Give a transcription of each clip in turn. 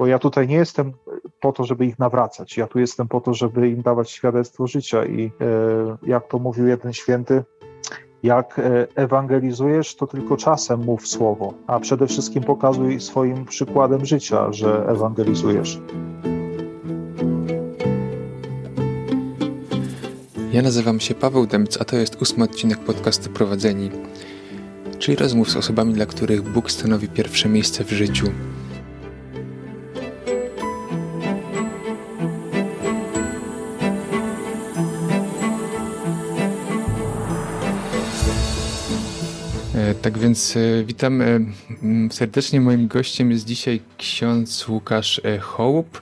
bo ja tutaj nie jestem po to, żeby ich nawracać. Ja tu jestem po to, żeby im dawać świadectwo życia i e, jak to mówił jeden święty, jak e, ewangelizujesz, to tylko czasem mów słowo, a przede wszystkim pokazuj swoim przykładem życia, że ewangelizujesz. Ja nazywam się Paweł Demc, a to jest ósmy odcinek podcastu Prowadzeni, czyli rozmów z osobami, dla których Bóg stanowi pierwsze miejsce w życiu. Tak więc e, witam e, serdecznie. Moim gościem jest dzisiaj ksiądz Łukasz Hołup,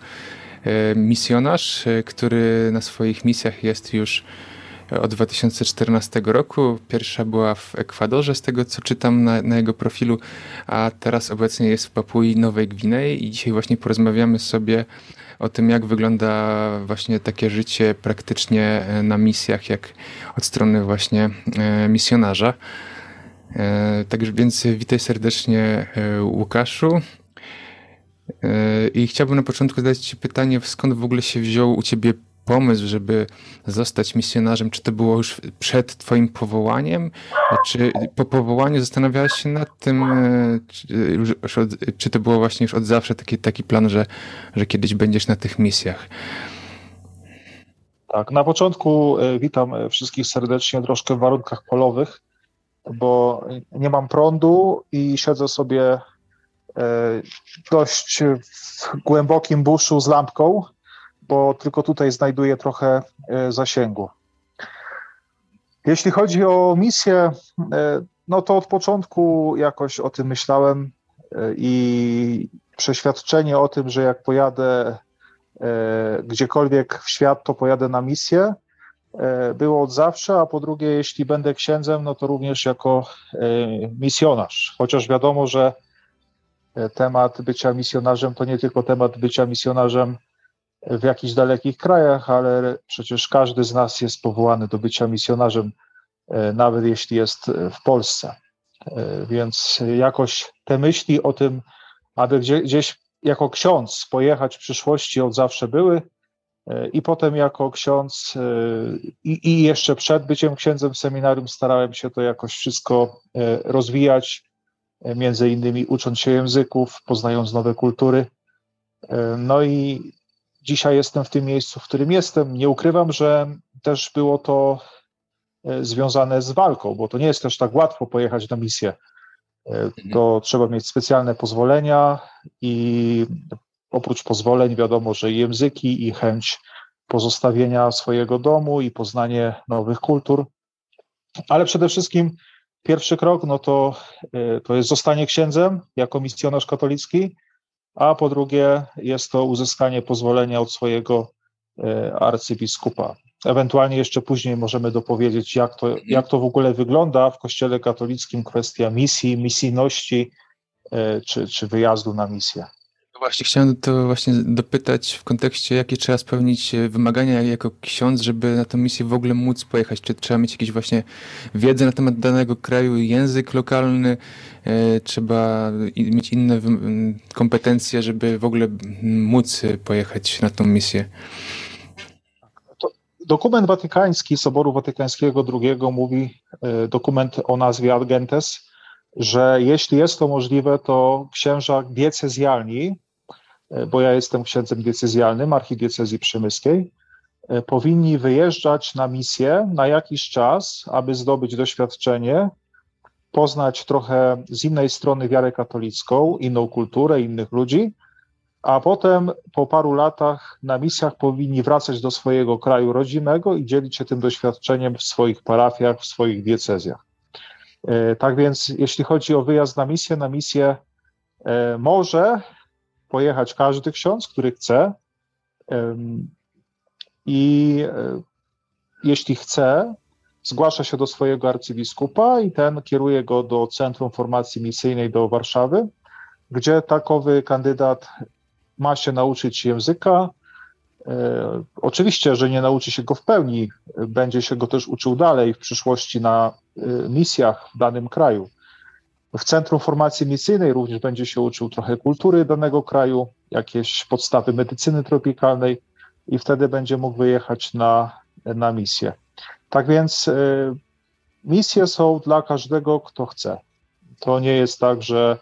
misjonarz, który na swoich misjach jest już od 2014 roku. Pierwsza była w Ekwadorze, z tego co czytam na, na, jego profilu, a teraz obecnie jest w Papui Nowej Gwinei i dzisiaj właśnie porozmawiamy sobie o tym, jak wygląda właśnie takie życie praktycznie na misjach, jak od strony właśnie misjonarza. E, także więc witaj serdecznie e, Łukaszu. E, I chciałbym na początku zadać Ci pytanie, skąd w ogóle się wziął u Ciebie pomysł, żeby zostać misjonarzem? Czy to było już przed Twoim powołaniem? Czy po powołaniu zastanawiałeś się nad tym? Czy, czy to było właśnie już od zawsze taki, taki plan, że, że kiedyś będziesz na tych misjach? Tak, na początku witam wszystkich serdecznie troszkę w warunkach polowych bo nie mam prądu i siedzę sobie e, dość w głębokim buszu z lampką, bo tylko tutaj znajduję trochę e, zasięgu. Jeśli chodzi o misję, e, no to od początku jakoś o tym myślałem i przeświadczenie o tym, że jak pojadę gdziekolwiek w świat, to pojadę na misję, było od zawsze, a po drugie, jeśli będę księdzem, no to również jako e, misjonarz. Chociaż wiadomo, że e, temat bycia misjonarzem to nie tylko temat bycia misjonarzem w jakichś dalekich krajach, ale przecież każdy z nas jest powołany do bycia misjonarzem, nawet jeśli jest w Polsce. Więc jakoś te myśli o tym, aby gdzieś jako ksiądz pojechać w przyszłości od zawsze były, E, I potem jako ksiądz e, i, i, jeszcze przed byciem księdzem w seminarium starałem się to jakoś wszystko e, rozwijać, między innymi ucząc się języków, poznając nowe kultury. No i dzisiaj jestem w tym miejscu, w którym jestem. Nie ukrywam, że też było to związane z walką, bo to nie jest też tak łatwo pojechać na misję. To mhm. trzeba mieć specjalne pozwolenia i oprócz pozwoleń wiadomo, że języki i chęć pozostawienia swojego domu i poznanie nowych kultur, ale przede wszystkim pierwszy krok no to, e, to jest zostanie księdzem jako misjonarz katolicki, a po drugie jest to uzyskanie pozwolenia od swojego e, arcybiskupa. Ewentualnie jeszcze później możemy dopowiedzieć, jak to, jak to w ogóle wygląda w Kościele katolickim kwestia misji, misyjności e, czy, czy wyjazdu na misję. Właśnie chciałem to właśnie dopytać w kontekście, jakie trzeba spełnić e, wymagania jako ksiądz, żeby na tę misję w ogóle móc pojechać. Czy trzeba mieć jakieś właśnie wiedzę na temat danego kraju, język lokalny, e, trzeba mieć inne kompetencje, żeby w ogóle móc pojechać na tą misję. Dokument watykański Soboru Watykańskiego II mówi, e, dokument o nazwie Agentes, że jeśli jest to możliwe, to księża diecezjalni E, bo ja jestem księdzem diecezjalnym archidiecezji przemyskiej, e, powinni wyjeżdżać na misję na jakiś czas, aby zdobyć doświadczenie, poznać trochę z innej strony wiarę katolicką, inną kulturę, innych ludzi, a potem po paru latach na misjach powinni wracać do swojego kraju rodzimego i dzielić się tym doświadczeniem w swoich parafiach, w swoich diecezjach. E, tak więc, jeśli chodzi o wyjazd na misję, na misję może pojechać każdy ksiądz, który chce. I e, jeśli chce, zgłasza się do swojego arcybiskupa i ten kieruje go do Centrum Formacji Misyjnej do Warszawy, gdzie takowy kandydat ma się nauczyć języka. E, oczywiście, że nie nauczy się go w pełni, będzie się go też uczył dalej w przyszłości na e, misjach w danym kraju. W Centrum Formacji Misyjnej również będzie się uczył trochę kultury danego kraju, jakieś podstawy medycyny tropikalnej i wtedy będzie mógł wyjechać na, na misję. Tak więc misje są dla każdego, kto chce. To nie jest tak, że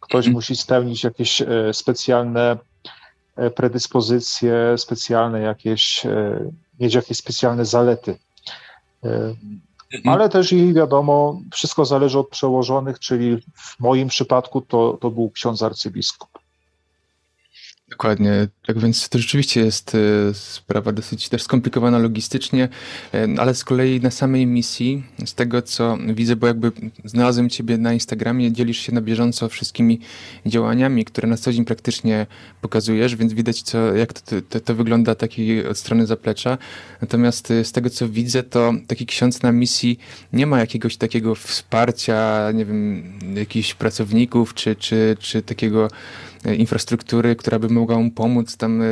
ktoś mhm. musi spełnić jakieś specjalne predyspozycje, specjalne jakieś, mieć jakieś specjalne zalety. Mhm. Ale też i wiadomo, wszystko zależy od przełożonych, czyli w moim przypadku to, to był ksiądz arcybiskup. Dokładnie, tak więc to rzeczywiście jest e, sprawa dosyć też skomplikowana logistycznie, e, ale z kolei na samej misji, z tego co widzę, bo jakby znalazłem Ciebie na Instagramie, dzielisz się na bieżąco wszystkimi działaniami, które na co dzień praktycznie pokazujesz, więc widać co, jak to, to, to wygląda taki od strony zaplecza. Natomiast e, z tego co widzę, to taki ksiądz na misji nie ma jakiegoś takiego wsparcia, nie wiem, jakichś pracowników, czy, czy, czy takiego infrastruktury, która by mogła mu pomóc. Tam e,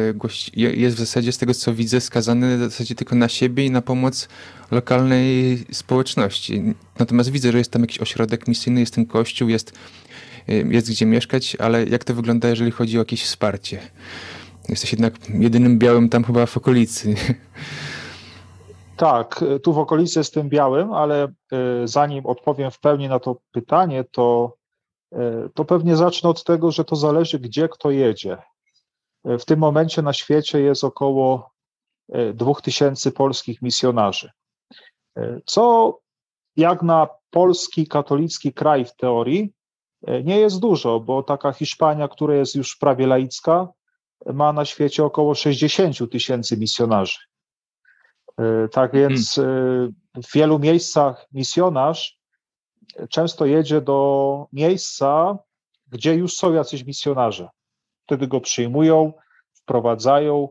jest w zasadzie z tego, co widzę, skazany w zasadzie tylko na siebie i na pomoc lokalnej społeczności. Natomiast widzę, że jest tam jakiś ośrodek misyjny, jest ten kościół, jest, e, jest gdzie mieszkać, ale jak to wygląda, jeżeli chodzi o jakieś wsparcie? Jesteś jednak jedynym białym tam chyba w okolicy. Tak, tu w okolicy jestem białym, ale e, zanim odpowiem w pełni na to pytanie, to E, to pewnie zacznę od tego, że to zależy, gdzie kto jedzie. E, w tym momencie na świecie jest około 2000 e, polskich misjonarzy, co jak na polski katolicki kraj w teorii nie jest dużo, bo taka Hiszpania, która jest już prawie laicka, ma na świecie około 60 tysięcy misjonarzy. Tak więc w wielu miejscach misjonarz często jedzie do miejsca, gdzie już są jacyś misjonarze. Wtedy go przyjmują, wprowadzają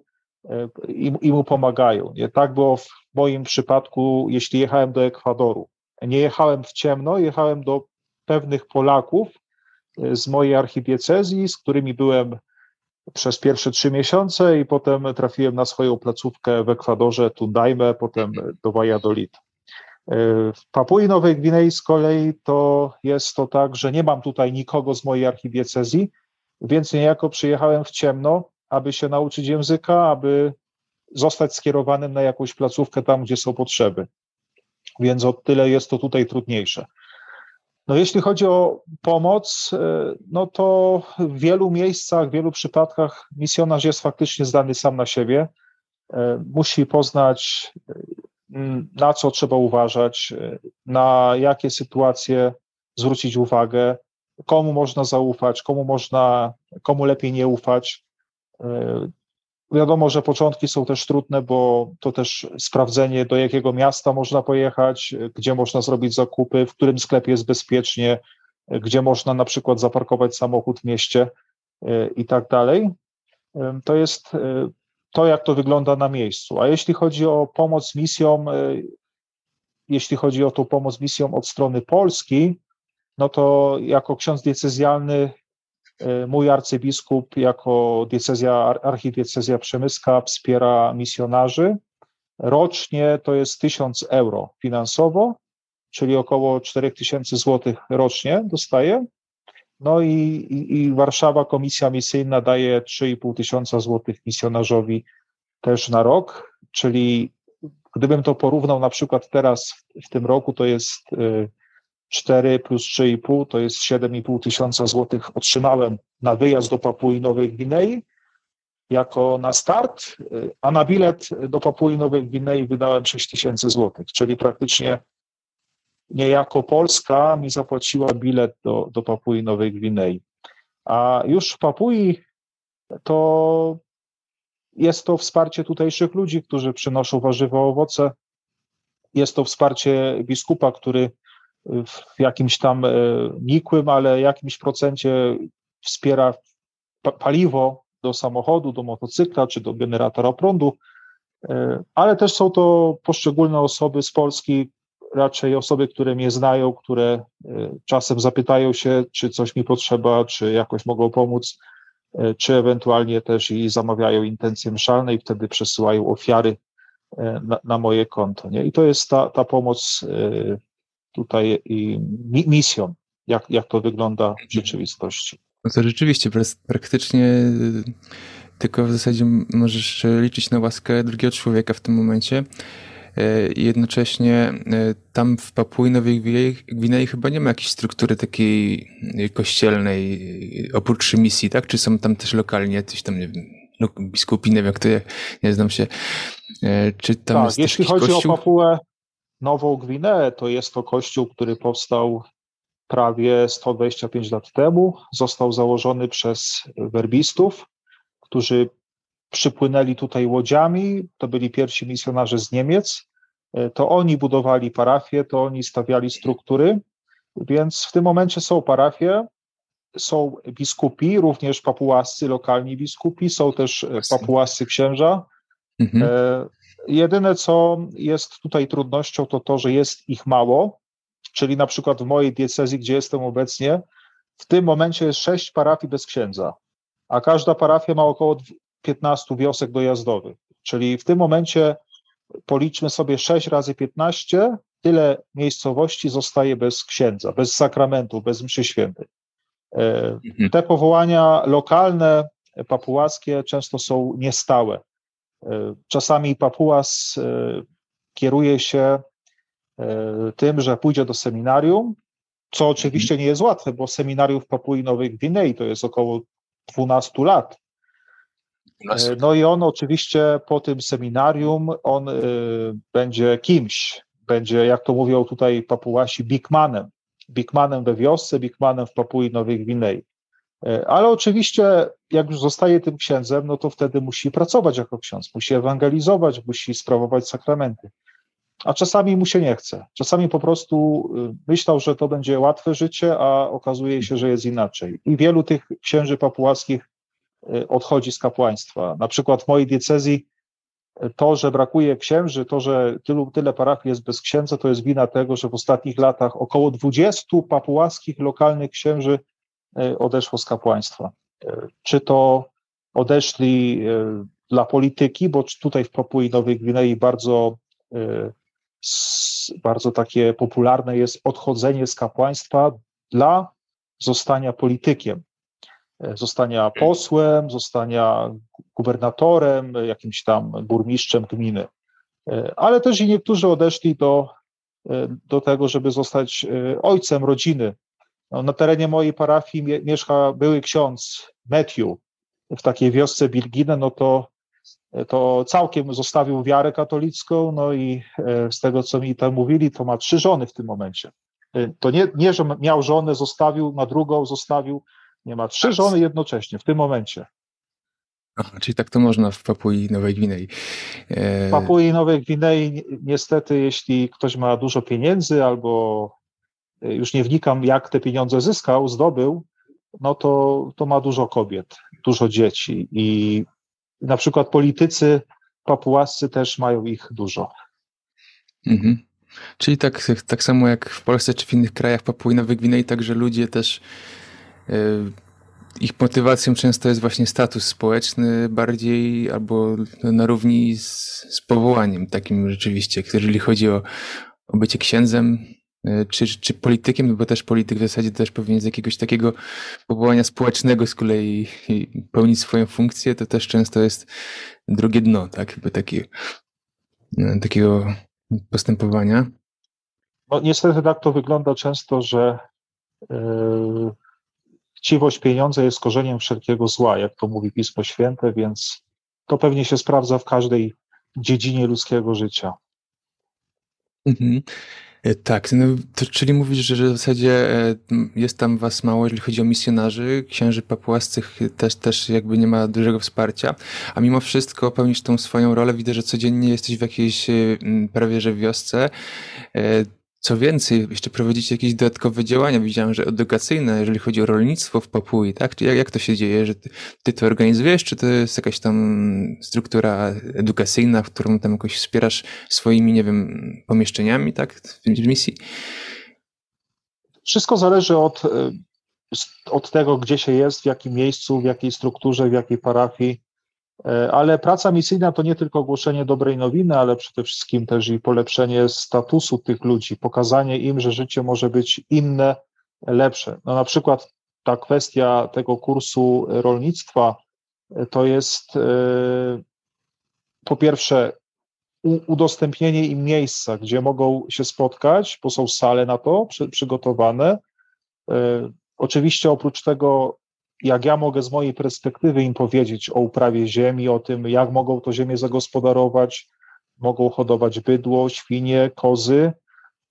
e, i, i mu pomagają. Nie tak było w moim przypadku, jeśli jechałem do Ekwadoru. Nie jechałem w ciemno, jechałem do pewnych Polaków e, z mojej archidiecezji, z którymi byłem przez pierwsze trzy miesiące i potem trafiłem na swoją placówkę w Ekwadorze, Tundajmę, potem do Valladolid. W Papui Nowej Gwinei z kolei to jest to tak, że nie mam tutaj nikogo z mojej archidiecezji, więc niejako przyjechałem w ciemno, aby się nauczyć języka, aby zostać skierowanym na jakąś placówkę tam, gdzie są potrzeby. Więc o tyle jest to tutaj trudniejsze. No jeśli chodzi o pomoc, e, no to w wielu miejscach, w wielu przypadkach misjonarz jest faktycznie zdany sam na siebie. E, musi poznać na co trzeba uważać, na jakie sytuacje zwrócić uwagę, komu można zaufać, komu można, komu lepiej nie ufać. E, wiadomo, że początki są też trudne, bo to też sprawdzenie, do jakiego miasta można pojechać, gdzie można zrobić zakupy, w którym sklepie jest bezpiecznie, gdzie można na przykład zaparkować samochód w mieście i tak dalej. To jest to, jak to wygląda na miejscu. A jeśli chodzi o pomoc misjom, e, jeśli chodzi o tą pomoc misjom od strony Polski, no to jako ksiądz diecezjalny, e, mój arcybiskup jako diecezja, archidiecezja przemyska wspiera misjonarzy. Rocznie to jest 1000 euro finansowo, czyli około 4000 złotych rocznie dostaje. No i, i, i Warszawa, Komisja Misyjna daje 3,5 tysiąca złotych misjonarzowi też na rok, czyli gdybym to porównał na przykład teraz w tym roku, to jest 4 y, plus 3,5 to jest 7,5 tysiąca złotych otrzymałem na wyjazd do Papui Nowej Gwinei jako na start, y, a na bilet do Papui Nowej Gwinei wydałem 6 tysięcy złotych, czyli praktycznie niejako Polska mi zapłaciła bilet do, do Papui Nowej Gwinei. A już w Papui to jest to wsparcie tutejszych ludzi, którzy przynoszą warzywa, owoce. Jest to wsparcie biskupa, który w jakimś tam e, nikłym, ale jakimś procencie wspiera paliwo do samochodu, do motocykla czy do generatora prądu, e, ale też są to poszczególne osoby z Polski, raczej osoby, które mnie znają, które e, czasem zapytają się, czy coś mi potrzeba, czy jakoś mogą pomóc, e, czy ewentualnie też i zamawiają intencje mszalne i wtedy przesyłają ofiary e, na, na moje konto. Nie? I to jest ta, ta pomoc tutaj i misją, jak, jak to wygląda w rzeczywistości. No to rzeczywiście, praktycznie tylko w zasadzie możesz liczyć na łaskę drugiego człowieka w tym momencie. E, jednocześnie e, tam w Papui Nowej Gwinei chyba nie ma jakiejś struktury takiej kościelnej oprócz misji, tak? Czy są tam też lokalnie jakieś tam, nie wiem, biskupiny, jak to nie znam się. E, czy tam tak, jest jeśli chodzi kościół? o Papuę Nową Gwineę, to jest to kościół, który powstał prawie 125 lat temu. Został założony przez werbistów, którzy przypłynęli tutaj łodziami, to byli pierwsi misjonarze z Niemiec, e, to oni budowali parafie, to oni stawiali struktury, więc w tym momencie są parafie, są biskupi, również papułascy, lokalni biskupi, są też e, papułascy. księża. Mhm. E, jedyne, co jest tutaj trudnością, to to, że jest ich mało, czyli na przykład w mojej diecezji, gdzie jestem obecnie, w tym momencie jest sześć parafii bez księdza, a każda parafia ma około 15 wiosek dojazdowych. Czyli w tym momencie policzmy sobie 6 razy 15, tyle miejscowości zostaje bez księdza, bez sakramentu, bez mszy świętej. E, mhm. Te powołania lokalne, papułaskie często są niestałe. E, czasami papułas e, kieruje się tym, że pójdzie do seminarium, co oczywiście nie jest łatwe, bo seminarium w Papui Nowej Gwinei to jest około 12 lat. E, no i on oczywiście po tym seminarium, on y, będzie kimś, będzie, jak to mówią tutaj papułasi, bigmanem. Bigmanem we wiosce, bigmanem w Papui Nowej Gwinei. E, ale oczywiście, jak już zostaje tym księdzem, no to wtedy musi pracować jako ksiądz, musi ewangelizować, musi sprawować sakramenty. A czasami mu się nie chce. Czasami po prostu myślał, że to będzie łatwe życie, a okazuje się, że jest inaczej. I wielu tych księży papułaskich odchodzi z kapłaństwa. Na przykład w mojej diecezji y, to, że brakuje księży, to, że tylu, tyle parafii jest bez księdza, to jest wina tego, że w ostatnich latach około 20 papułaskich lokalnych księży y, odeszło z kapłaństwa. Czy to odeszli dla polityki, bo tutaj w Papui Nowej Gwinei bardzo, bardzo takie popularne jest odchodzenie z kapłaństwa dla zostania politykiem. E, zostania posłem, zostania gubernatorem, jakimś tam burmistrzem gminy. E, ale też i niektórzy odeszli do, e, do tego, żeby zostać ojcem rodziny. No, na terenie mojej parafii mieszka były ksiądz Matthew w takiej wiosce Bilginę, no to, to całkiem zostawił wiarę katolicką, no i z tego, co mi tam mówili, to ma trzy żony w tym momencie. To nie, nie że miał żonę, zostawił, na drugą zostawił, nie ma trzy żony jednocześnie w tym momencie. Aha, czyli tak to można w Papui Nowej Gwinei. E... W Papui Nowej Gwinei niestety, jeśli ktoś ma dużo pieniędzy albo e, już nie wnikam, jak te pieniądze zyskał, zdobył, no to, to ma dużo kobiet, dużo dzieci i na przykład politycy papułascy też mają ich dużo. Mhm. Czyli tak, tak samo jak w Polsce czy w innych krajach Papui Nowej Gwinei, także ludzie też ich motywacją często jest właśnie status społeczny bardziej albo na równi z, z powołaniem takim rzeczywiście, jeżeli chodzi o, o bycie księdzem y, czy, czy politykiem, no bo też polityk w zasadzie też powinien z jakiegoś takiego powołania społecznego z kolei pełnić swoją funkcję, to też często jest drugie dno, tak, jakby taki, y, takiego postępowania. No niestety tak to wygląda często, że yy chciwość pieniądza jest korzeniem wszelkiego zła, jak to mówi Pismo Święte, więc to pewnie się sprawdza w każdej dziedzinie ludzkiego życia. Mhm. E, tak, no, to, czyli mówisz, że w zasadzie e, jest tam was mało, jeżeli chodzi o misjonarzy, księży papułascych też, też jakby nie ma dużego wsparcia, a mimo wszystko pełnisz tą swoją rolę, widzę, że codziennie jesteś w jakiejś e, prawie że wiosce, co więcej, jeszcze prowadzicie jakieś dodatkowe działania, widziałem, że edukacyjne, jeżeli chodzi o rolnictwo w Papui, tak? Jak, jak to się dzieje, że ty, ty to organizujesz, czy to jest jakaś tam struktura edukacyjna, którą tam jakoś wspierasz swoimi, nie wiem, pomieszczeniami, tak? W misji? Wszystko zależy od, od tego, gdzie się jest, w jakim miejscu, w jakiej strukturze, w jakiej parafii. E, ale praca misyjna to nie tylko głoszenie dobrej nowiny, ale przede wszystkim też i polepszenie statusu tych ludzi, pokazanie im, że życie może być inne, lepsze. No na przykład ta kwestia tego kursu rolnictwa to jest po pierwsze udostępnienie im miejsca, gdzie mogą się spotkać, bo są sale na to przy, przygotowane. Oczywiście oprócz tego jak ja mogę z mojej perspektywy im powiedzieć o uprawie ziemi, o tym, jak mogą to ziemię zagospodarować, mogą hodować bydło, świnie, kozy,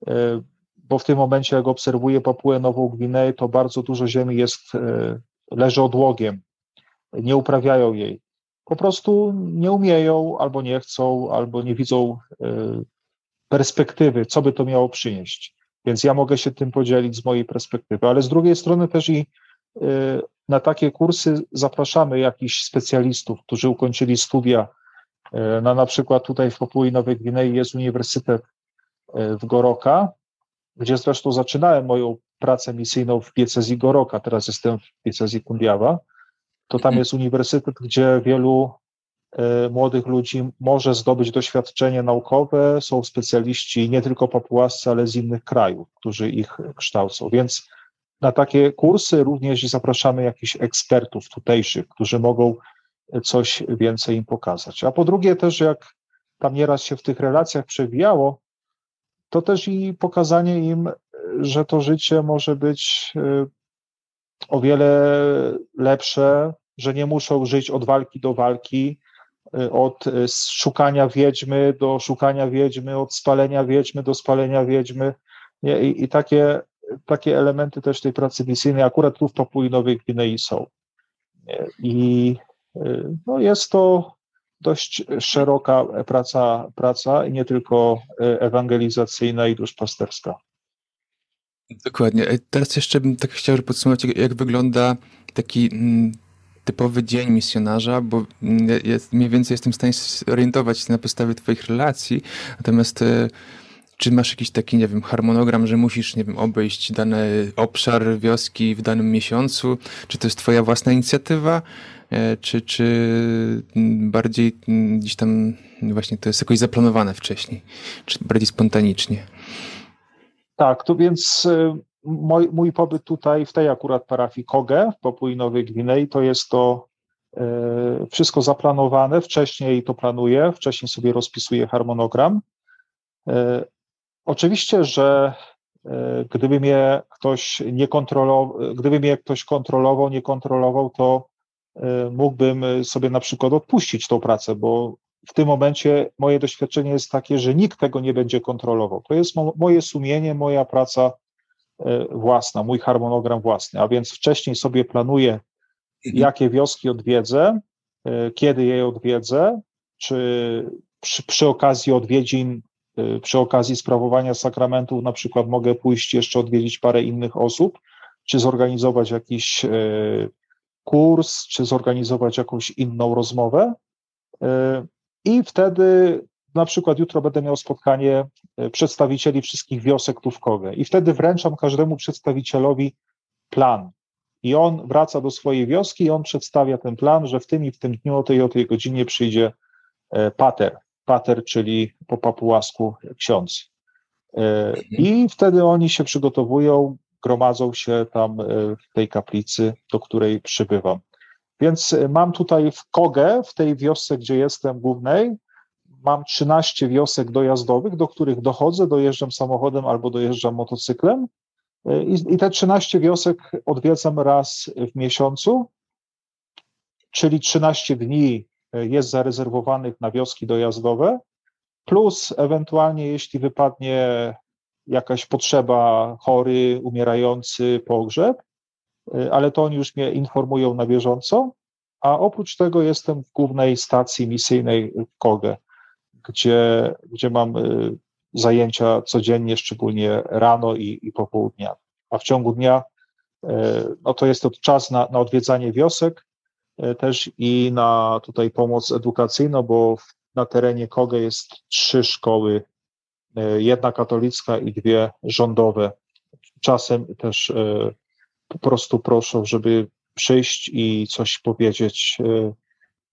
e, bo w tym momencie, jak obserwuję Papuę Nową Gwineę, to bardzo dużo ziemi jest, e, leży odłogiem, nie uprawiają jej. Po prostu nie umieją, albo nie chcą, albo nie widzą e, perspektywy, co by to miało przynieść. Więc ja mogę się tym podzielić z mojej perspektywy, ale z drugiej strony też i na takie kursy zapraszamy jakichś specjalistów, którzy ukończyli studia. E, na, przykład tutaj w Papui Nowej Gwinei jest Uniwersytet e, w Goroka, gdzie zresztą zaczynałem moją pracę misyjną w diecezji Goroka, teraz jestem w diecezji Kundiawa. To tam jest uniwersytet, gdzie wielu e, młodych ludzi może zdobyć doświadczenie naukowe. Są specjaliści nie tylko papułascy, ale z innych krajów, którzy ich kształcą. Więc na takie kursy również zapraszamy jakichś ekspertów tutejszych, którzy mogą coś więcej im pokazać. A po drugie też, jak tam nieraz się w tych relacjach przewijało, to też i pokazanie im, że to życie może być y, o wiele lepsze, że nie muszą żyć od walki do walki, od szukania wiedźmy do szukania wiedźmy, od spalenia wiedźmy do spalenia wiedźmy. I, i takie takie elementy też tej pracy misyjnej akurat tu w Papui Nowej Gwinei są. I y, no jest to dość szeroka praca, praca nie tylko ewangelizacyjna i duszpasterska. Dokładnie. E, teraz jeszcze bym tak chciał podsumować, jak wygląda taki mm, typowy dzień misjonarza, bo mm, mniej więcej jestem w stanie zorientować się na podstawie Twoich relacji, natomiast e, czy masz jakiś taki, nie wiem, harmonogram, że musisz, nie wiem, obejść dany obszar wioski w danym miesiącu? Czy to jest twoja własna inicjatywa? E, czy, czy bardziej gdzieś tam właśnie to jest jakoś zaplanowane wcześniej? Czy bardziej spontanicznie? Tak, to więc e, mój, mój pobyt tutaj w tej akurat parafii Koge w Papui Nowej Gwinei to jest to e, wszystko zaplanowane, wcześniej to planuję, wcześniej sobie rozpisuję harmonogram. Oczywiście, że e, gdyby mnie ktoś nie kontrolował, gdyby mnie ktoś kontrolował, nie kontrolował, to e, mógłbym sobie na przykład odpuścić tą pracę, bo w tym momencie moje doświadczenie jest takie, że nikt tego nie będzie kontrolował. To jest moje sumienie, moja praca e, własna, mój harmonogram własny, a więc wcześniej sobie planuję, mhm. jakie wioski odwiedzę, kiedy je odwiedzę, czy przy, przy okazji odwiedzin przy okazji sprawowania sakramentów na przykład mogę pójść jeszcze odwiedzić parę innych osób, czy zorganizować jakiś y, kurs, czy zorganizować jakąś inną rozmowę. Y, I wtedy na przykład jutro będę miał spotkanie przedstawicieli wszystkich wiosek tu w Kowe i wtedy wręczam każdemu przedstawicielowi plan. I on wraca do swojej wioski i on przedstawia ten plan, że w tym i w tym dniu o tej o tej godzinie przyjdzie pater pater, czyli po papułasku ksiądz. E, I wtedy oni się przygotowują, gromadzą się tam e, w tej kaplicy, do której przybywam. Więc e, mam tutaj w Kogę, w tej wiosce, gdzie jestem głównej, mam 13 wiosek dojazdowych, do których dochodzę, dojeżdżam samochodem albo dojeżdżam motocyklem. I, I te 13 wiosek odwiedzam raz w miesiącu, czyli 13 dni jest zarezerwowanych na wioski dojazdowe, plus ewentualnie jeśli wypadnie jakaś potrzeba, chory, umierający, pogrzeb, ale to oni już mnie informują na bieżąco, a oprócz tego jestem w głównej stacji misyjnej w Kogę, gdzie, gdzie mam y, zajęcia codziennie, szczególnie rano i, i po południa. A w ciągu dnia no to jest to czas na, na odwiedzanie wiosek, E, też i na tutaj pomoc edukacyjną, bo na terenie Koge jest trzy szkoły, e, jedna katolicka i dwie rządowe. Czasem też e, po prostu proszą, żeby przyjść i coś powiedzieć.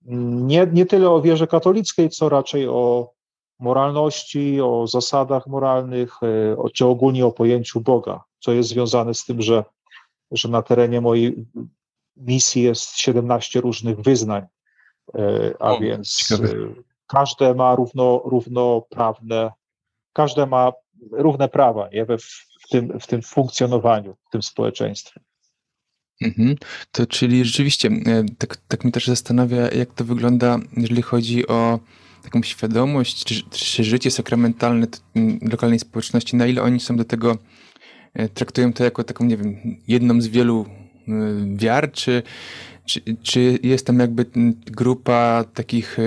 Nie, nie tyle o wierze katolickiej, co raczej o moralności, o zasadach moralnych, czy ogólnie o pojęciu Boga, co jest związane z tym, że że na terenie mojej misji jest 17 różnych wyznań, a o, więc ciekawe. każde ma równo, równoprawne, każde ma równe prawa nie? We, w, tym, w tym funkcjonowaniu, w tym społeczeństwie. Mhm. To czyli rzeczywiście, e, tak, tak mnie też zastanawia, jak to wygląda, jeżeli chodzi o taką świadomość, czy, czy życie sakramentalne lokalnej społeczności, na ile oni są do tego, e, traktują to jako taką, nie wiem, jedną z wielu e, wiar, czy, czy, czy jest tam jakby grupa takich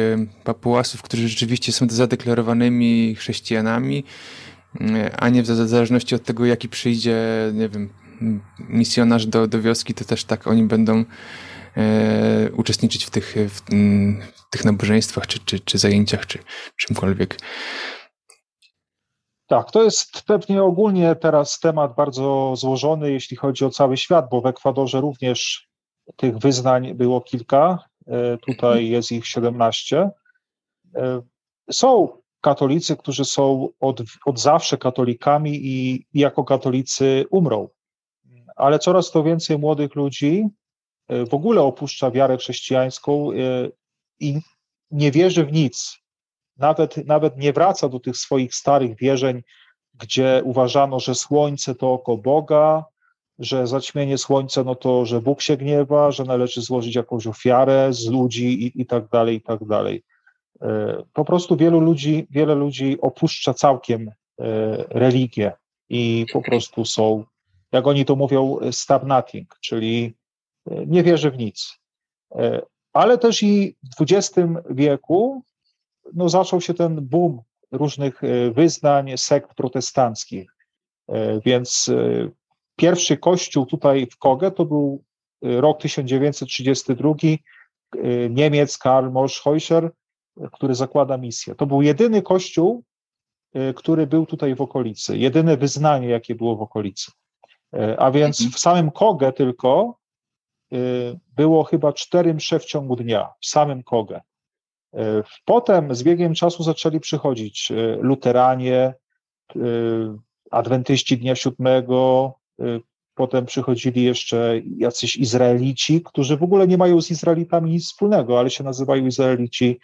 papułasów, którzy rzeczywiście są zadeklarowanymi chrześcijanami, a nie w zależności od tego, jaki przyjdzie, nie wiem, misjonarz do, do wioski, to też tak oni będą e, uczestniczyć w tych, w, w, tych nabożeństwach, czy, czy, czy zajęciach, czy czymkolwiek. Tak, to jest pewnie ogólnie teraz temat bardzo złożony, jeśli chodzi o cały świat, bo w Ekwadorze również tych wyznań było kilka, e, tutaj jest ich 17. E, są katolicy, którzy są od, od zawsze katolikami i, jako katolicy umrą ale coraz to więcej młodych ludzi e, w ogóle opuszcza wiarę chrześcijańską i nie wierzy w nic. Nawet, nawet nie wraca do tych swoich starych wierzeń, gdzie uważano, że słońce to oko Boga, że zaćmienie słońca, no to, że Bóg się gniewa, że należy złożyć jakąś ofiarę z ludzi i, i tak dalej, i tak dalej. E, po prostu wielu ludzi, wiele ludzi opuszcza całkiem religię i po prostu są jak oni to mówią, stop nothing, czyli e, nie wierzy w nic. E, ale też i w XX wieku no, zaczął się ten boom różnych e, wyznań, sekt protestanckich. Więc pierwszy kościół tutaj w Koge to był rok 1932, Niemiec Karl Moschheuscher, który zakłada misję. To był jedyny kościół, który był tutaj w okolicy, jedyne wyznanie, jakie było w okolicy. E, a więc mhm. w samym Kogę tylko e, było chyba cztery msze w ciągu dnia, w samym Kogę. E, potem z biegiem czasu zaczęli przychodzić luteranie, adwentyści Dnia Siódmego, potem przychodzili jeszcze jacyś Izraelici, którzy w ogóle nie mają z Izraelitami nic wspólnego, ale się nazywają Izraelici,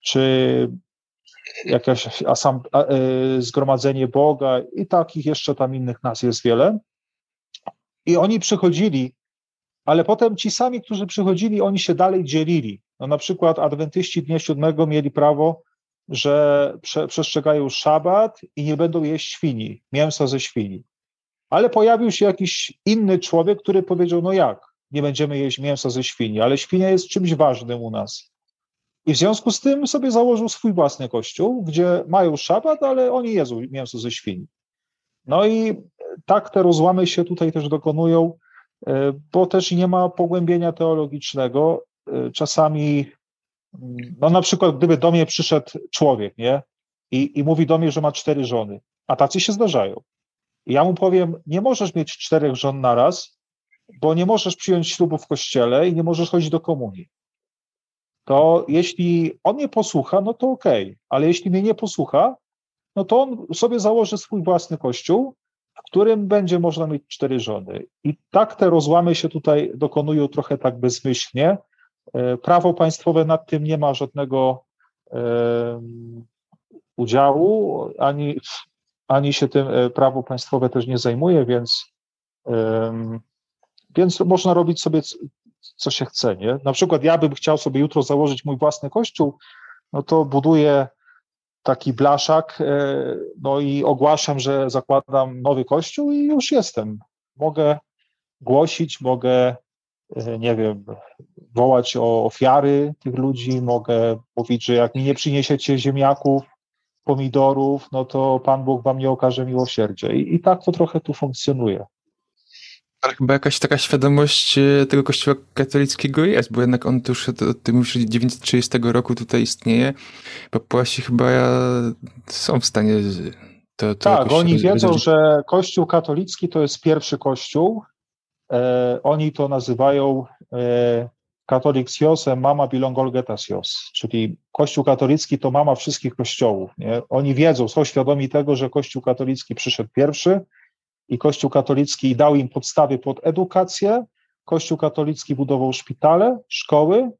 czy jakieś asam, zgromadzenie Boga i takich jeszcze tam innych nas jest wiele. I oni przychodzili, ale potem ci sami, którzy przychodzili, oni się dalej dzielili. No na przykład adwentyści Dnia Siódmego mieli prawo, że prze, przestrzegają szabat i nie będą jeść świni, mięsa ze świni. Ale pojawił się jakiś inny człowiek, który powiedział, no jak, nie będziemy jeść mięsa ze świni, ale świnia jest czymś ważnym u nas. I w związku z tym sobie założył swój własny kościół, gdzie mają szabat, ale oni jedzą mięso ze świni. No i tak te rozłamy się tutaj też dokonują, e, bo też nie ma pogłębienia teologicznego. E, czasami, mm, no na przykład, gdyby do mnie przyszedł człowiek, nie? I, i mówi do mnie, że ma cztery żony, a tacy się zdarzają. I ja mu powiem, nie możesz mieć czterech żon naraz, bo nie możesz przyjąć ślubu w kościele i nie możesz chodzić do komunii. To jeśli on mnie posłucha, no to okej, okay. ale jeśli mnie nie posłucha, no to on sobie założy swój własny kościół, w którym będzie można mieć cztery żony. I tak te rozłamy się tutaj dokonują trochę tak bezmyślnie. E, prawo państwowe nad tym nie ma żadnego e, udziału, ani, ani się tym e, prawo państwowe też nie zajmuje, więc, więc można robić sobie co się chce. Nie? Na przykład ja bym chciał sobie jutro założyć mój własny kościół, no to buduję taki blaszak, no i ogłaszam, że zakładam nowy kościół i już jestem. Mogę głosić, mogę, nie wiem, wołać o ofiary tych ludzi, mogę mówić, że jak mi nie przyniesiecie ziemniaków, pomidorów, no to Pan Bóg wam nie okaże miłosierdzia. I, i tak to trochę tu funkcjonuje. Ale chyba jakaś taka świadomość e, tego kościoła katolickiego jest, bo jednak on już od, ty mówisz, 930 roku tutaj istnieje. Papuasi chyba są w stanie to, to Tak, oni wiedzą, że kościół katolicki to jest pierwszy kościół. E, oni to nazywają e, katoliksiosem mama bilongolgetasios, czyli kościół katolicki to mama wszystkich kościołów. Nie? Oni wiedzą, są świadomi tego, że kościół katolicki przyszedł pierwszy, i Kościół katolicki dał im podstawy pod edukację. Kościół katolicki budował szpitale, szkoły,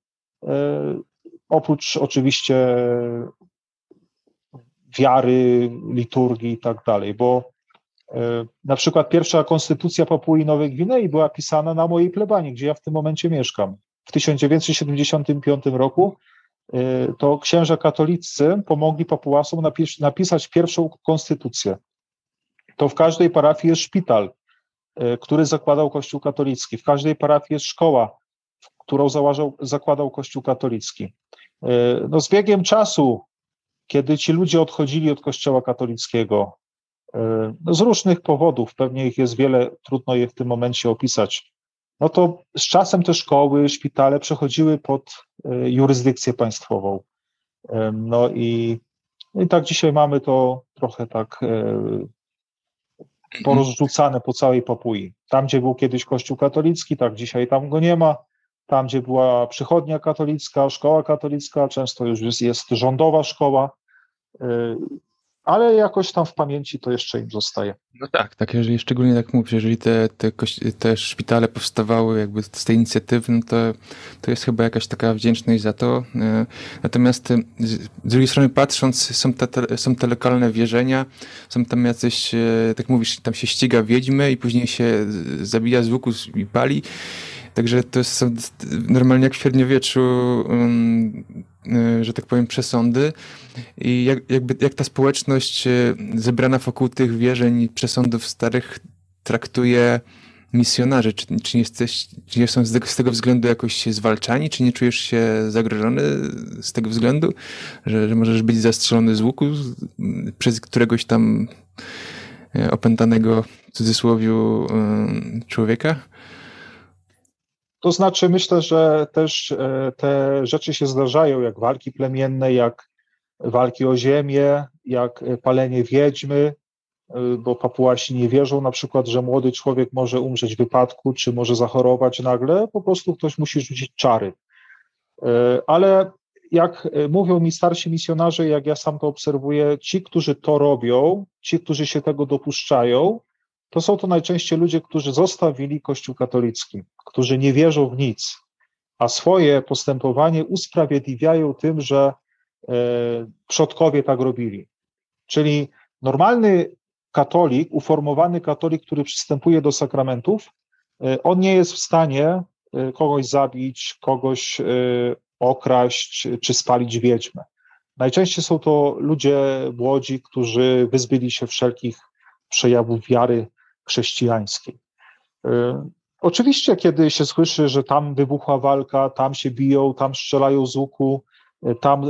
oprócz oczywiście wiary, liturgii i tak dalej, bo na przykład pierwsza konstytucja Papui Nowej Gwinei była pisana na mojej plebanii, gdzie ja w tym momencie mieszkam. W 1975 roku to księża katolicy pomogli Papuasom napisać pierwszą konstytucję. To w każdej parafii jest szpital, który zakładał Kościół katolicki. W każdej parafii jest szkoła, którą założył, zakładał Kościół katolicki. No z biegiem czasu, kiedy ci ludzie odchodzili od Kościoła katolickiego, z różnych powodów, pewnie ich jest wiele, trudno je w tym momencie opisać, no to z czasem te szkoły, szpitale przechodziły pod jurysdykcję państwową. No i, no i tak dzisiaj mamy to trochę tak porozrzucane po całej Papui. Tam, gdzie był kiedyś kościół katolicki, tak dzisiaj tam go nie ma. Tam, gdzie była przychodnia katolicka, szkoła katolicka, często już jest, jest rządowa szkoła ale jakoś tam w pamięci to jeszcze im zostaje. No tak, tak, jeżeli szczególnie tak mówisz, jeżeli te, te, te szpitale powstawały jakby z tej inicjatywy, no to, to jest chyba jakaś taka wdzięczność za to. E, natomiast e, z drugiej strony patrząc, są te, są te lokalne wierzenia, są tam jacyś, e, tak mówisz, tam się ściga wiedźmy i później się zabija z łuku i pali. Także to są normalnie jak w średniowieczu, um, że tak powiem, przesądy. I jak, jakby, jak ta społeczność e, zebrana wokół tych wierzeń, przesądów starych traktuje misjonarzy? Czy, czy, jesteś, czy nie są z tego, względu jakoś zwalczani? Czy nie czujesz się zagrożony z tego względu, że, że możesz być zastrzelony z łuku przez któregoś tam e, opętanego w cudzysłowiu człowieka? To znaczy, myślę, że też e, te rzeczy się zdarzają, jak walki plemienne, jak walki o ziemię, jak palenie wiedźmy, e, bo Papuasi nie wierzą na przykład, że młody człowiek może umrzeć w wypadku, czy może zachorować nagle, po prostu ktoś musi rzucić czary. E, ale jak mówią mi starsi misjonarze, jak ja sam to obserwuję, ci, którzy to robią, ci, którzy się tego dopuszczają, to są to najczęściej ludzie, którzy zostawili Kościół katolicki, którzy nie wierzą w nic, a swoje postępowanie usprawiedliwiają tym, że e, przodkowie tak robili. Czyli normalny katolik, uformowany katolik, który przystępuje do sakramentów, e, on nie jest w stanie e, kogoś zabić, kogoś okraść czy spalić wiedźmę. Najczęściej są to ludzie młodzi, którzy wyzbyli się wszelkich przejawów wiary chrześcijańskiej. Y, oczywiście, kiedy się słyszy, że tam wybuchła walka, tam się biją, tam strzelają z łuku, y, tam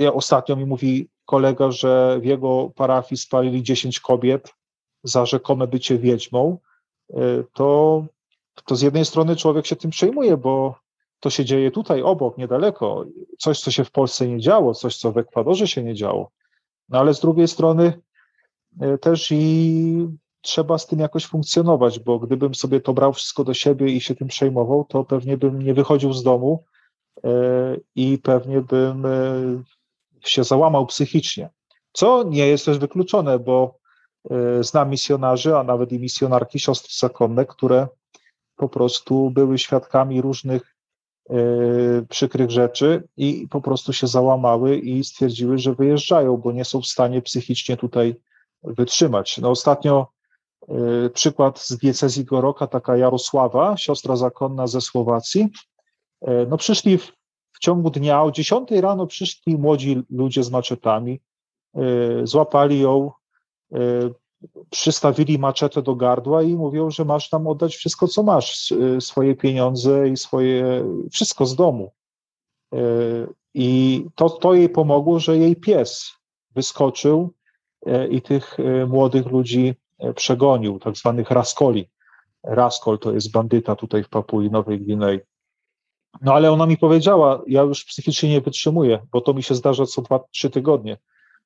y, ostatnio mi mówi kolega, że w jego parafii spalili 10 kobiet za rzekome bycie wiedźmą, to, to z jednej strony człowiek się tym przejmuje, bo to się dzieje tutaj obok, niedaleko. Coś, co się w Polsce nie działo, coś, co w Ekwadorze się nie działo. No ale z drugiej strony też i trzeba z tym jakoś funkcjonować, bo gdybym sobie to brał wszystko do siebie i się tym przejmował, to pewnie bym nie wychodził z domu e, i pewnie bym e, się załamał psychicznie. Co nie jest też wykluczone, bo e, znam misjonarzy, a nawet i misjonarki, siostry zakonne, które po prostu były świadkami różnych przykrych rzeczy i po prostu się załamały i stwierdziły, że wyjeżdżają, bo nie są w stanie psychicznie tutaj wytrzymać. No ostatnio przykład z diecezji Goroka, taka Jarosława, siostra zakonna ze Słowacji. Y, no przyszli w, w ciągu dnia, o 10 rano przyszli młodzi ludzie z maczetami, y, złapali ją, przystawili maczetę do gardła i mówią, że masz tam oddać wszystko, co masz, swoje pieniądze i swoje, wszystko z domu. I to, to jej pomogło, że jej pies wyskoczył i tych młodych ludzi przegonił, tak zwanych raskoli. Raskol to jest bandyta tutaj w Papui Nowej Gwinei. No ale ona mi powiedziała, ja już psychicznie nie wytrzymuję, bo to mi się zdarza co dwa, trzy tygodnie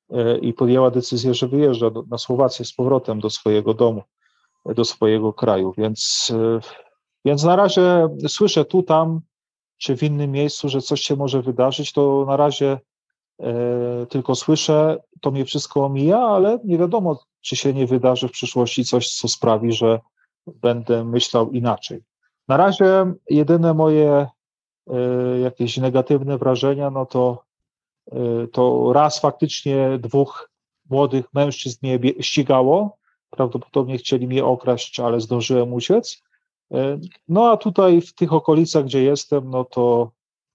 e, i podjęła decyzję, że wyjeżdża do, na Słowację z powrotem do swojego domu, do swojego kraju, więc, e, więc na razie słyszę tu, tam, czy w innym miejscu, że coś się może wydarzyć, to na razie tylko słyszę, to mnie wszystko omija, ale nie wiadomo, czy się nie wydarzy w przyszłości coś, co sprawi, że będę myślał inaczej. Na razie jedyne moje jakieś negatywne wrażenia, no to, to raz faktycznie dwóch młodych mężczyzn mnie ścigało, prawdopodobnie chcieli mnie okraść, ale zdążyłem uciec. E, no a tutaj w tych okolicach, gdzie jestem, no to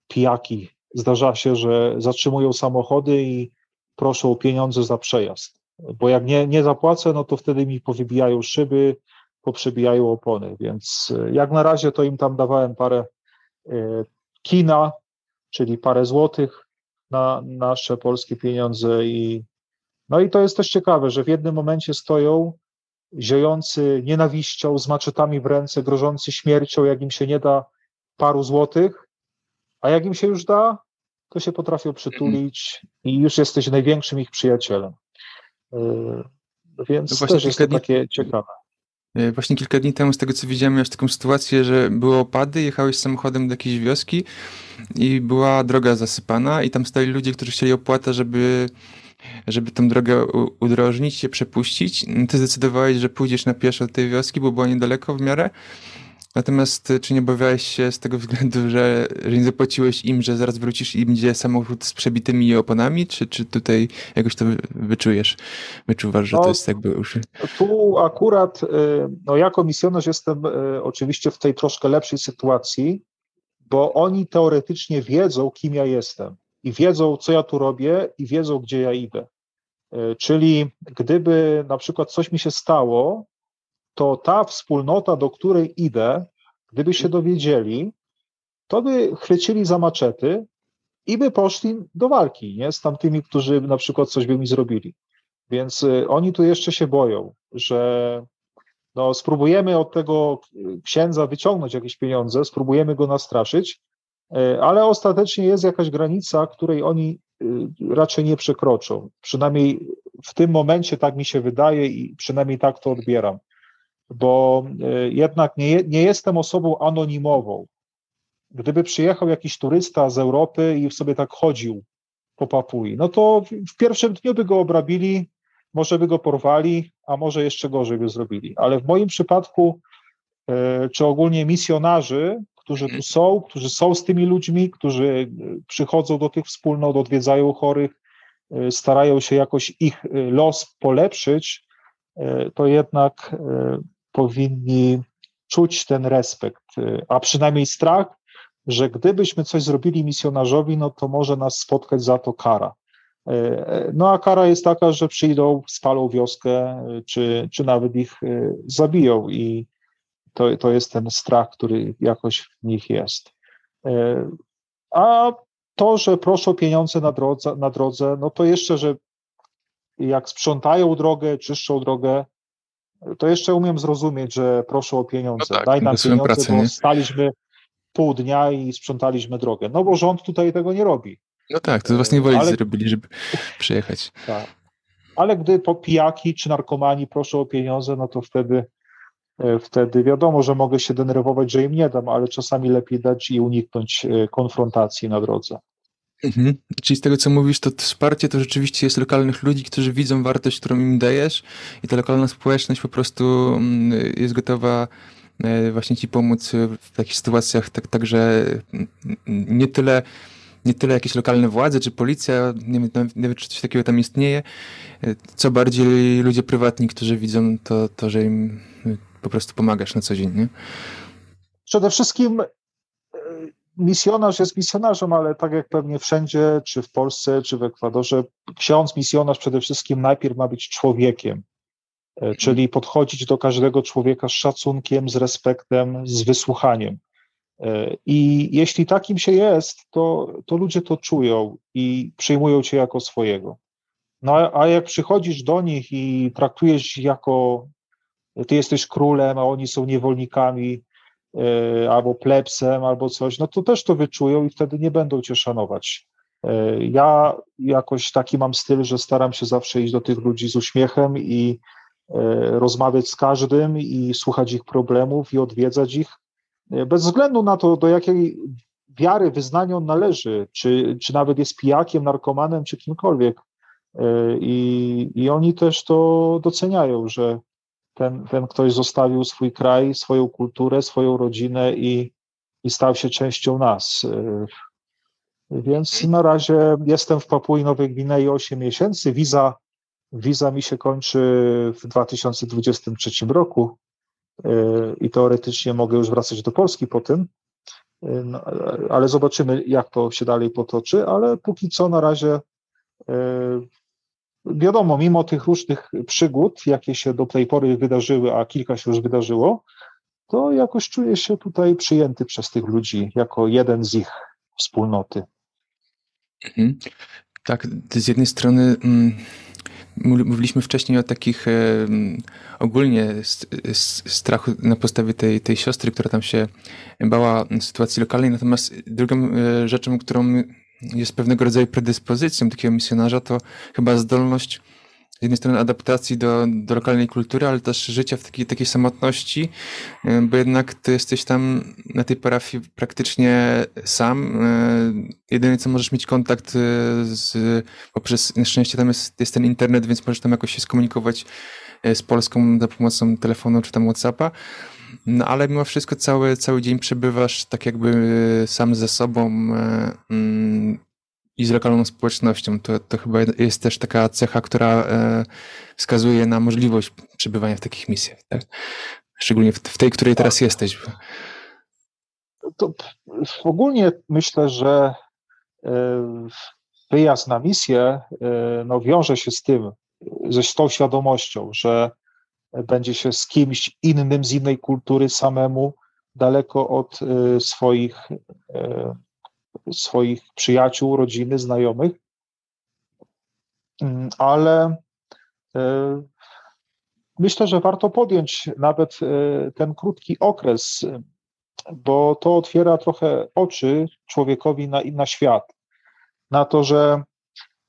pijaki. Zdarza się, że zatrzymują samochody i proszą o pieniądze za przejazd. Bo jak nie, nie zapłacę, no to wtedy mi powybijają szyby, poprzebijają opony. Więc e, jak na razie to im tam dawałem parę e, kina, czyli parę złotych na nasze polskie pieniądze i no i to jest też ciekawe, że w jednym momencie stoją ziojący nienawiścią, z maczetami w ręce, grożący śmiercią, jak im się nie da paru złotych, a jak im się już da, to się potrafią przytulić i już jesteś największym ich przyjacielem. Yy, więc to też jest to takie ciekawe. Yy, właśnie kilka dni temu, z tego co widziałem, miałeś taką sytuację, że były opady, jechałeś samochodem do jakiejś wioski i była droga zasypana i tam stali ludzie, którzy chcieli opłatę, żeby żeby tą drogę udrożnić, się przepuścić. Ty zdecydowałeś, że pójdziesz na pieszo do tej wioski, bo była niedaleko w miarę. Natomiast czy nie obawiałeś się z tego względu, że, że nie zapłaciłeś im, że zaraz wrócisz i będzie samochód z przebitymi oponami, czy, czy tutaj jakoś to wyczujesz, wyczuwasz, że no, to jest jakby już... Tu akurat, y, no jako misjonarz jestem y, oczywiście w tej troszkę lepszej sytuacji, bo oni teoretycznie wiedzą, kim ja jestem i wiedzą, co ja tu robię i wiedzą, gdzie ja idę. Czyli gdyby na przykład coś mi się stało, to ta wspólnota, do której idę, gdyby się dowiedzieli, to by chwycili za maczety i by poszli do walki nie? z tamtymi, którzy na przykład coś by mi zrobili. Więc e, oni tu jeszcze się boją, że no, spróbujemy od tego księdza wyciągnąć jakieś pieniądze, spróbujemy go nastraszyć, E, ale ostatecznie jest jakaś granica, której oni y, raczej nie przekroczą. Przynajmniej w tym momencie tak mi się wydaje i przynajmniej tak to odbieram, bo e, jednak nie, nie jestem osobą anonimową. Gdyby przyjechał jakiś turysta z Europy i sobie tak chodził po Papui, no to w pierwszym dniu by go obrabili, może by go porwali, a może jeszcze gorzej by zrobili. Ale w moim przypadku, e, czy ogólnie misjonarzy, którzy tu są, którzy są z tymi ludźmi, którzy e, przychodzą do tych wspólnot, odwiedzają chorych, starają się jakoś ich los polepszyć, to jednak powinni czuć ten respekt, a przynajmniej strach, że gdybyśmy coś zrobili misjonarzowi, no to może nas spotkać za to kara. No a kara jest taka, że przyjdą, spalą wioskę, czy, czy nawet ich zabiją i to, to jest ten strach, który jakoś w nich jest. A to, że proszą pieniądze na drodze, na drodze, no to jeszcze, że jak sprzątają drogę, czyszczą drogę, to jeszcze umiem zrozumieć, że proszą o pieniądze. No tak, Daj nam pieniądze, pracę, bo nie? staliśmy pół dnia i sprzątaliśmy drogę. No bo rząd tutaj tego nie robi. No tak, to z własnej woli Ale... zrobili, żeby przyjechać. Tak. Ale gdy pijaki czy narkomani proszą o pieniądze, no to wtedy E, wtedy wiadomo, że mogę się denerwować, że im nie dam, ale czasami lepiej dać i uniknąć e, konfrontacji na drodze. Mhm. Czyli z tego, co mówisz, to wsparcie to rzeczywiście jest lokalnych ludzi, którzy widzą wartość, którą im dajesz i ta lokalna społeczność po prostu mm, jest gotowa e, właśnie ci pomóc w takich sytuacjach, tak, także mm, nie tyle nie tyle jakieś lokalne władze czy policja, nie wiem, wiem, czy coś takiego tam istnieje, co bardziej ludzie prywatni, którzy widzą to, to że im po prostu pomagasz na co dzień, nie? Przede wszystkim e, misjonarz jest misjonarzem, ale tak jak pewnie wszędzie, czy w Polsce, czy w Ekwadorze, ksiądz, misjonarz przede wszystkim najpierw ma być człowiekiem, e, mhm. czyli podchodzić do każdego człowieka z szacunkiem, z respektem, z wysłuchaniem. E, I jeśli takim się jest, to, to ludzie to czują i przyjmują cię jako swojego. No a jak przychodzisz do nich i traktujesz ich jako ty jesteś królem, a oni są niewolnikami, albo plebsem, albo coś, no to też to wyczują i wtedy nie będą cię szanować. E, ja jakoś taki mam styl, że staram się zawsze iść do tych ludzi z uśmiechem i e, rozmawiać z każdym i słuchać ich problemów i odwiedzać ich, bez względu na to, do jakiej wiary, wyznania on należy, czy, czy nawet jest pijakiem, narkomanem, czy kimkolwiek. I, I oni też to doceniają, że ten, ten ktoś zostawił swój kraj, swoją kulturę, swoją rodzinę i, i stał się częścią nas. Więc na razie jestem w Papui Nowej Gwinei 8 miesięcy. Wiza, wiza mi się kończy w 2023 roku i teoretycznie mogę już wracać do Polski po tym. No, ale zobaczymy, jak to się dalej potoczy. Ale póki co na razie wiadomo, mimo tych różnych przygód, jakie się do tej pory wydarzyły, a kilka się już wydarzyło, to jakoś czuję się tutaj przyjęty przez tych ludzi jako jeden z ich wspólnoty. Mhm. Tak, z jednej strony mm, mówiliśmy wcześniej o takich ogólnie strachu na podstawie tej, tej siostry, która tam się bała sytuacji lokalnej, natomiast drugą e, rzeczą, którą jest pewnego rodzaju predyspozycją takiego misjonarza, to chyba zdolność z jednej strony adaptacji do, do lokalnej kultury, ale też życia w takiej, takiej samotności, e, bo jednak ty jesteś tam na tej parafii praktycznie sam. E, jedyne co możesz mieć kontakt e, z, poprzez, na szczęście tam jest, jest ten internet, więc możesz tam jakoś się skomunikować z Polską za pomocą telefonu czy tam Whatsappa. No ale mimo wszystko cały, cały dzień przebywasz tak jakby sam ze sobą mm, i z lokalną społecznością. To, to chyba jest też taka cecha, która e, wskazuje na możliwość przebywania w takich misjach. Tak? Szczególnie w, w tej, której teraz tak. jesteś. To ogólnie myślę, że e, wyjazd na misję e, no, wiąże się z tym, ze z tą świadomością, że będzie się z kimś innym, z innej kultury samemu, daleko od e, swoich swoich przyjaciół, rodziny, znajomych, mm, ale e, myślę, że warto podjąć nawet e, ten krótki okres, bo to otwiera trochę oczy człowiekowi na, na świat, na to, że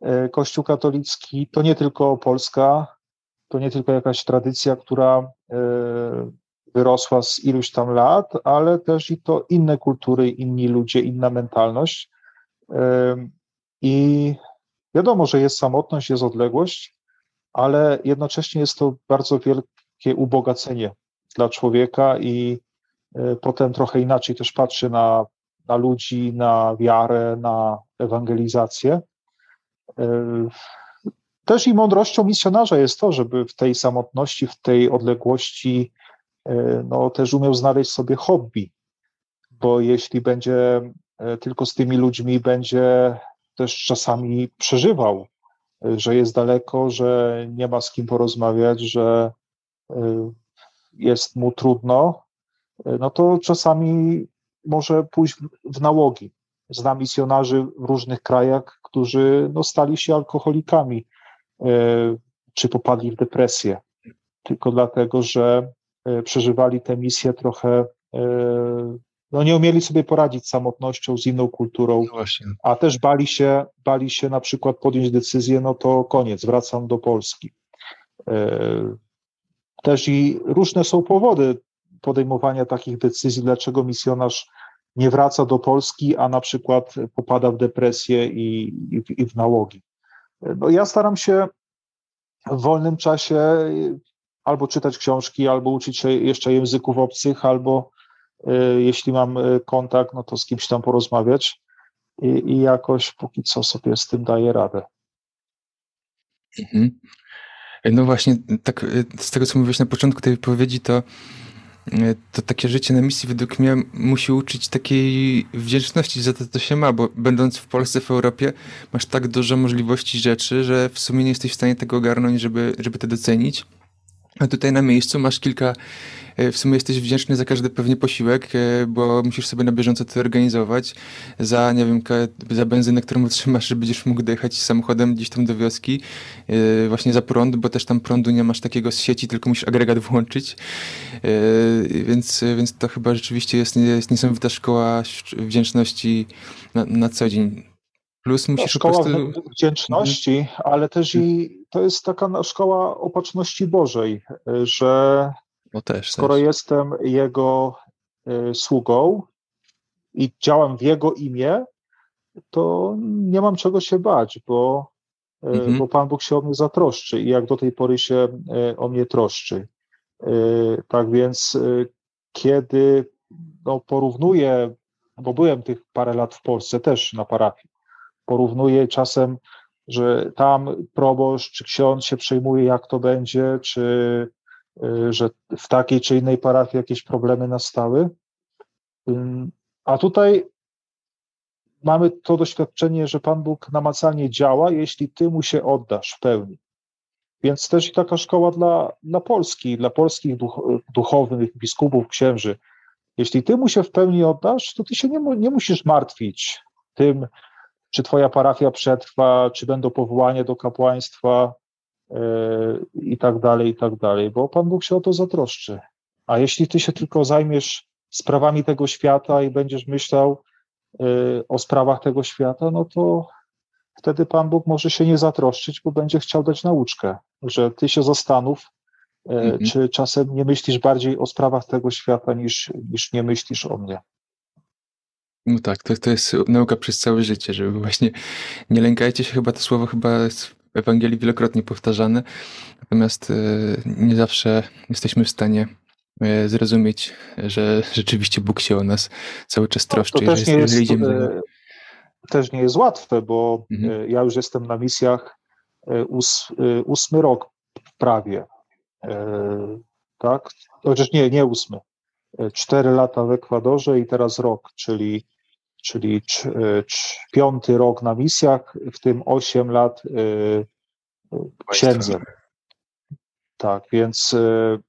e, Kościół katolicki to nie tylko Polska, to nie tylko jakaś tradycja, która wyrosła z iluś tam lat, ale też i to inne kultury, inni ludzie, inna mentalność. I wiadomo, że jest samotność, jest odległość, ale jednocześnie jest to bardzo wielkie ubogacenie dla człowieka i e, potem trochę inaczej też patrzy na, na ludzi, na wiarę, na ewangelizację. Też i mądrością misjonarza jest to, żeby w tej samotności, w tej odległości E, no, też umiał znaleźć sobie hobby, bo jeśli będzie e, tylko z tymi ludźmi, będzie też czasami przeżywał, e, że jest daleko, że nie ma z kim porozmawiać, że jest mu trudno, no to czasami może pójść w nałogi. Znam misjonarzy w różnych krajach, którzy no, stali się alkoholikami, czy popadli w depresję, tylko dlatego, że E, przeżywali tę misję trochę, e, no nie umieli sobie poradzić z samotnością, z inną kulturą, no a też bali się, bali się na przykład podjąć decyzję, no to koniec, wracam do Polski. E, też i różne są powody podejmowania takich decyzji, dlaczego misjonarz nie wraca do Polski, a na przykład popada w depresję i, i, i w nałogi. No ja staram się w wolnym czasie albo czytać książki, albo uczyć się jeszcze języków obcych, albo y, jeśli mam y, kontakt, no to z kimś tam porozmawiać i, i jakoś póki co sobie z tym daję radę. Mhm. No właśnie, tak y, z tego co mówiłeś na początku tej wypowiedzi, to, to takie życie na misji według mnie musi uczyć takiej wdzięczności za to, co się ma, bo będąc w Polsce, w Europie, masz tak dużo możliwości rzeczy, że w sumie nie jesteś w stanie tego ogarnąć, żeby, żeby to docenić. A tutaj na miejscu masz kilka, e, w sumie jesteś wdzięczny za każdy pewnie posiłek, e, bo musisz sobie na bieżąco to organizować. Za, nie wiem, za benzynę, którą otrzymasz, że będziesz mógł dojechać samochodem gdzieś tam do wioski. E, właśnie za prąd, bo też tam prądu nie masz takiego z sieci, tylko musisz agregat włączyć. Więc, więc to chyba rzeczywiście jest, jest niesamowita szkoła wdzięczności na, na co dzień. Plus musisz szkoła prostu... wdzięczności, mhm. ale też i to jest taka szkoła opatrzności Bożej, że no też, skoro też. jestem Jego y, sługą i działam w Jego imię, to nie mam czego się bać, bo, mhm. bo Pan Bóg się o mnie zatroszczy i jak do tej pory się o mnie troszczy. Tak więc, kiedy no, porównuję, bo byłem tych parę lat w Polsce też na parafii, porównuję czasem, że tam proboszcz czy ksiądz się przejmuje, jak to będzie, czy y, że w takiej czy innej parafii jakieś problemy nastały. A tutaj mamy to doświadczenie, że Pan Bóg namacalnie działa, jeśli Ty mu się oddasz w pełni. Więc też i taka szkoła dla, dla Polski, dla polskich duch, duchownych, biskupów, księży. Jeśli Ty mu się w pełni oddasz, to Ty się nie, nie musisz martwić tym, czy twoja parafia przetrwa, czy będą powołania do kapłaństwa yy, i tak dalej, i tak dalej, bo Pan Bóg się o to zatroszczy. A jeśli ty się tylko zajmiesz sprawami tego świata i będziesz myślał yy, o sprawach tego świata, no to wtedy Pan Bóg może się nie zatroszczyć, bo będzie chciał dać nauczkę, że ty się zastanów, yy, mhm. czy czasem nie myślisz bardziej o sprawach tego świata niż, niż nie myślisz o mnie. No tak, to, to jest nauka przez całe życie, żeby właśnie nie lękajcie się, chyba to słowo chyba jest w Ewangelii wielokrotnie powtarzane, natomiast e, nie zawsze jesteśmy w stanie e, zrozumieć, że rzeczywiście Bóg się o nas cały czas troszczy. No, to też, nie jest, idziemy... też nie jest łatwe, bo mhm. ja już jestem na misjach ós, ósmy rok prawie, tak? Chociaż nie, nie ósmy. Cztery lata w Ekwadorze i teraz rok, czyli czyli piąty rok na misjach, w tym osiem lat y, księdzem. Tak, więc y,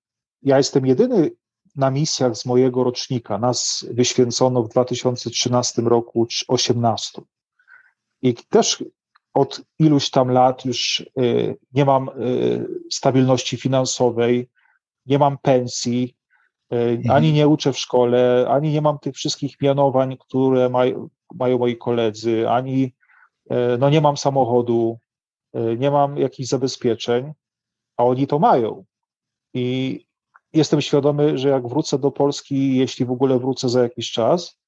ja jestem jedyny na misjach z mojego rocznika. Nas wyświęcono w 2013 roku 18. I też od iluś tam lat już nie mam stabilności finansowej, nie mam pensji, E. Ani nie uczę w szkole, ani nie mam tych wszystkich mianowań, które maj, mają moi koledzy, ani e, no nie mam samochodu, e, nie mam jakichś zabezpieczeń, a oni to mają. I jestem świadomy, że jak wrócę do Polski, jeśli w ogóle wrócę za jakiś czas,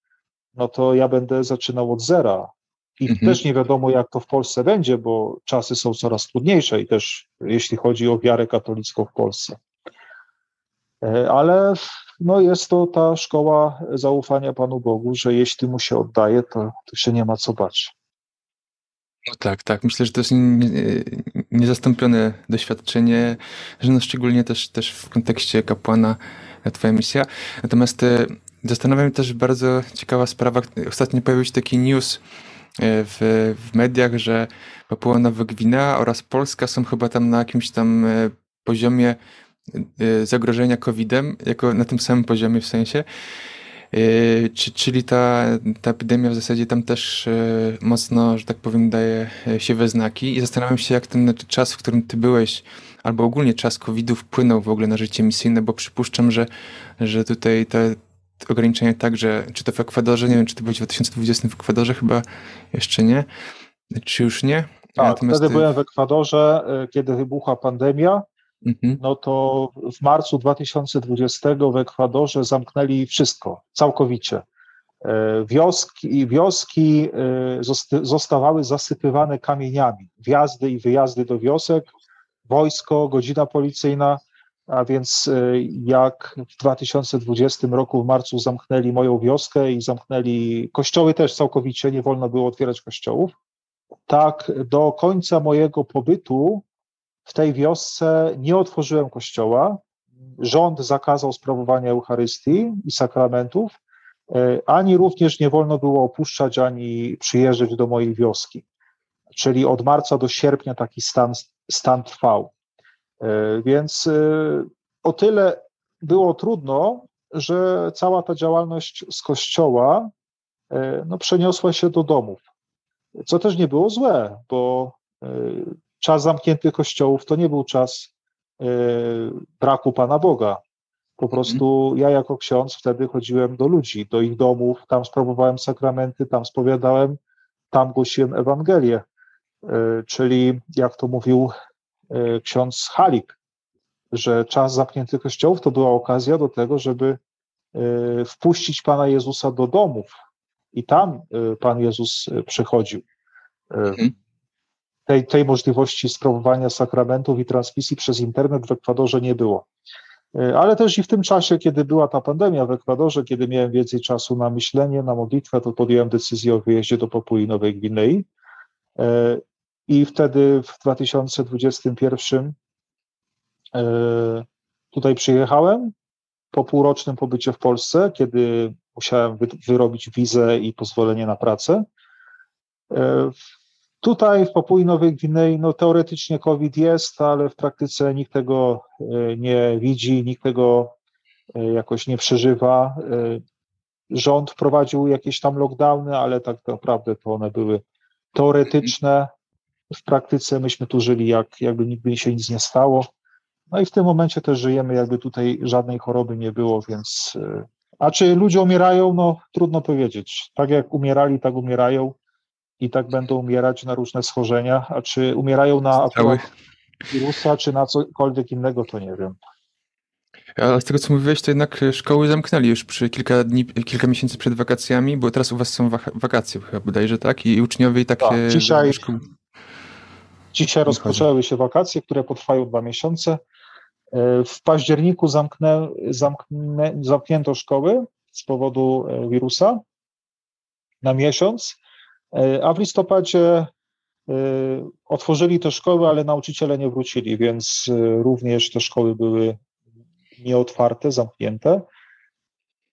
no to ja będę zaczynał od zera. I mhm. też nie wiadomo, jak to w Polsce będzie, bo czasy są coraz trudniejsze i też jeśli chodzi o wiarę katolicką w Polsce. E, ale no jest to ta szkoła zaufania Panu Bogu, że jeśli mu się oddaje, to, to się nie ma co bać. No tak, tak. Myślę, że to jest niezastąpione doświadczenie, że no szczególnie też, też w kontekście kapłana Twoja misja. Natomiast e, zastanawiam się też bardzo ciekawa sprawa. Ostatnio pojawił się taki news e, w, w mediach, że Papua Nowa Gwinea oraz Polska są chyba tam na jakimś tam poziomie zagrożenia COVID-em, jako na tym samym poziomie w sensie. Y, czyli ta, ta epidemia w zasadzie tam też y, mocno, że tak powiem, daje się we znaki i zastanawiam się, jak ten czas, w którym ty byłeś, albo ogólnie czas COVID-u wpłynął w ogóle na życie misyjne, bo przypuszczam, że, że tutaj te ograniczenia także, czy to w Ekwadorze, nie wiem, czy to było w 2020 w Ekwadorze, chyba jeszcze nie, czy już nie? Tak, Natomiast wtedy byłem w Ekwadorze, kiedy wybuchła pandemia Mhm. no to w marcu 2020 w Ekwadorze zamknęli wszystko, całkowicie. E, wioski, wioski e, zostawały zasypywane kamieniami. Wjazdy i wyjazdy do wiosek, wojsko, godzina policyjna, a więc e, jak w 2020 roku w marcu zamknęli moją wioskę i zamknęli kościoły też całkowicie, nie wolno było otwierać kościołów, tak do końca mojego pobytu w tej wiosce nie otworzyłem kościoła. Rząd zakazał sprawowania Eucharystii i sakramentów, e, ani również nie wolno było opuszczać ani przyjeżdżać do mojej wioski. Czyli od marca do sierpnia taki stan, stan trwał. E, więc e, o tyle było trudno, że cała ta działalność z kościoła no, przeniosła się do domów. Co też nie było złe, bo czas zamkniętych kościołów to nie był czas e, braku Pana Boga. Po mhm. prostu ja jako ksiądz wtedy chodziłem do ludzi, do ich domów, tam sprawowałem sakramenty, tam spowiadałem, tam głosiłem Ewangelię. E, czyli jak to mówił e, ksiądz Halik, że czas zamkniętych kościołów to była okazja do tego, żeby wpuścić Pana Jezusa do domów, i tam Pan Jezus przychodził. Mhm. Tej, tej możliwości sprawowania sakramentów i transmisji przez internet w Ekwadorze nie było. Ale też i w tym czasie, kiedy była ta pandemia w Ekwadorze, kiedy miałem więcej czasu na myślenie, na modlitwę, to podjąłem decyzję o wyjeździe do Papui Nowej Gwinei. I wtedy w 2021 tutaj przyjechałem po półrocznym pobycie w Polsce, kiedy musiałem wyrobić wizę i pozwolenie na pracę. E, tutaj w Papui Nowej Gwinei, no teoretycznie COVID jest, ale w praktyce nikt tego e, nie widzi, nikt tego e, jakoś nie przeżywa. Rząd wprowadził jakieś tam lockdowny, ale tak naprawdę to one były teoretyczne. W praktyce myśmy tu żyli jak, jakby nigdy się nic nie stało. No i w tym momencie też żyjemy, jakby tutaj żadnej choroby nie było, więc. E, a czy ludzie umierają? No trudno powiedzieć. Tak jak umierali, tak umierają i tak będą umierać na różne schorzenia. A czy umierają na akurat wirusa, czy na cokolwiek innego, to nie wiem. Ale z tego co mówiłeś, to jednak szkoły zamknęli już przy kilka dni, kilka miesięcy przed wakacjami, bo teraz u was są wakacje chyba bodajże, tak? I uczniowie i takie tak, dzisiaj, dzisiaj rozpoczęły się wakacje, które potrwają dwa miesiące. E, w październiku zamknę, zamknę, zamknięto szkoły z powodu e, wirusa na miesiąc, e, a w listopadzie otworzyli te szkoły, ale nauczyciele nie wrócili, więc również te szkoły były nieotwarte, zamknięte.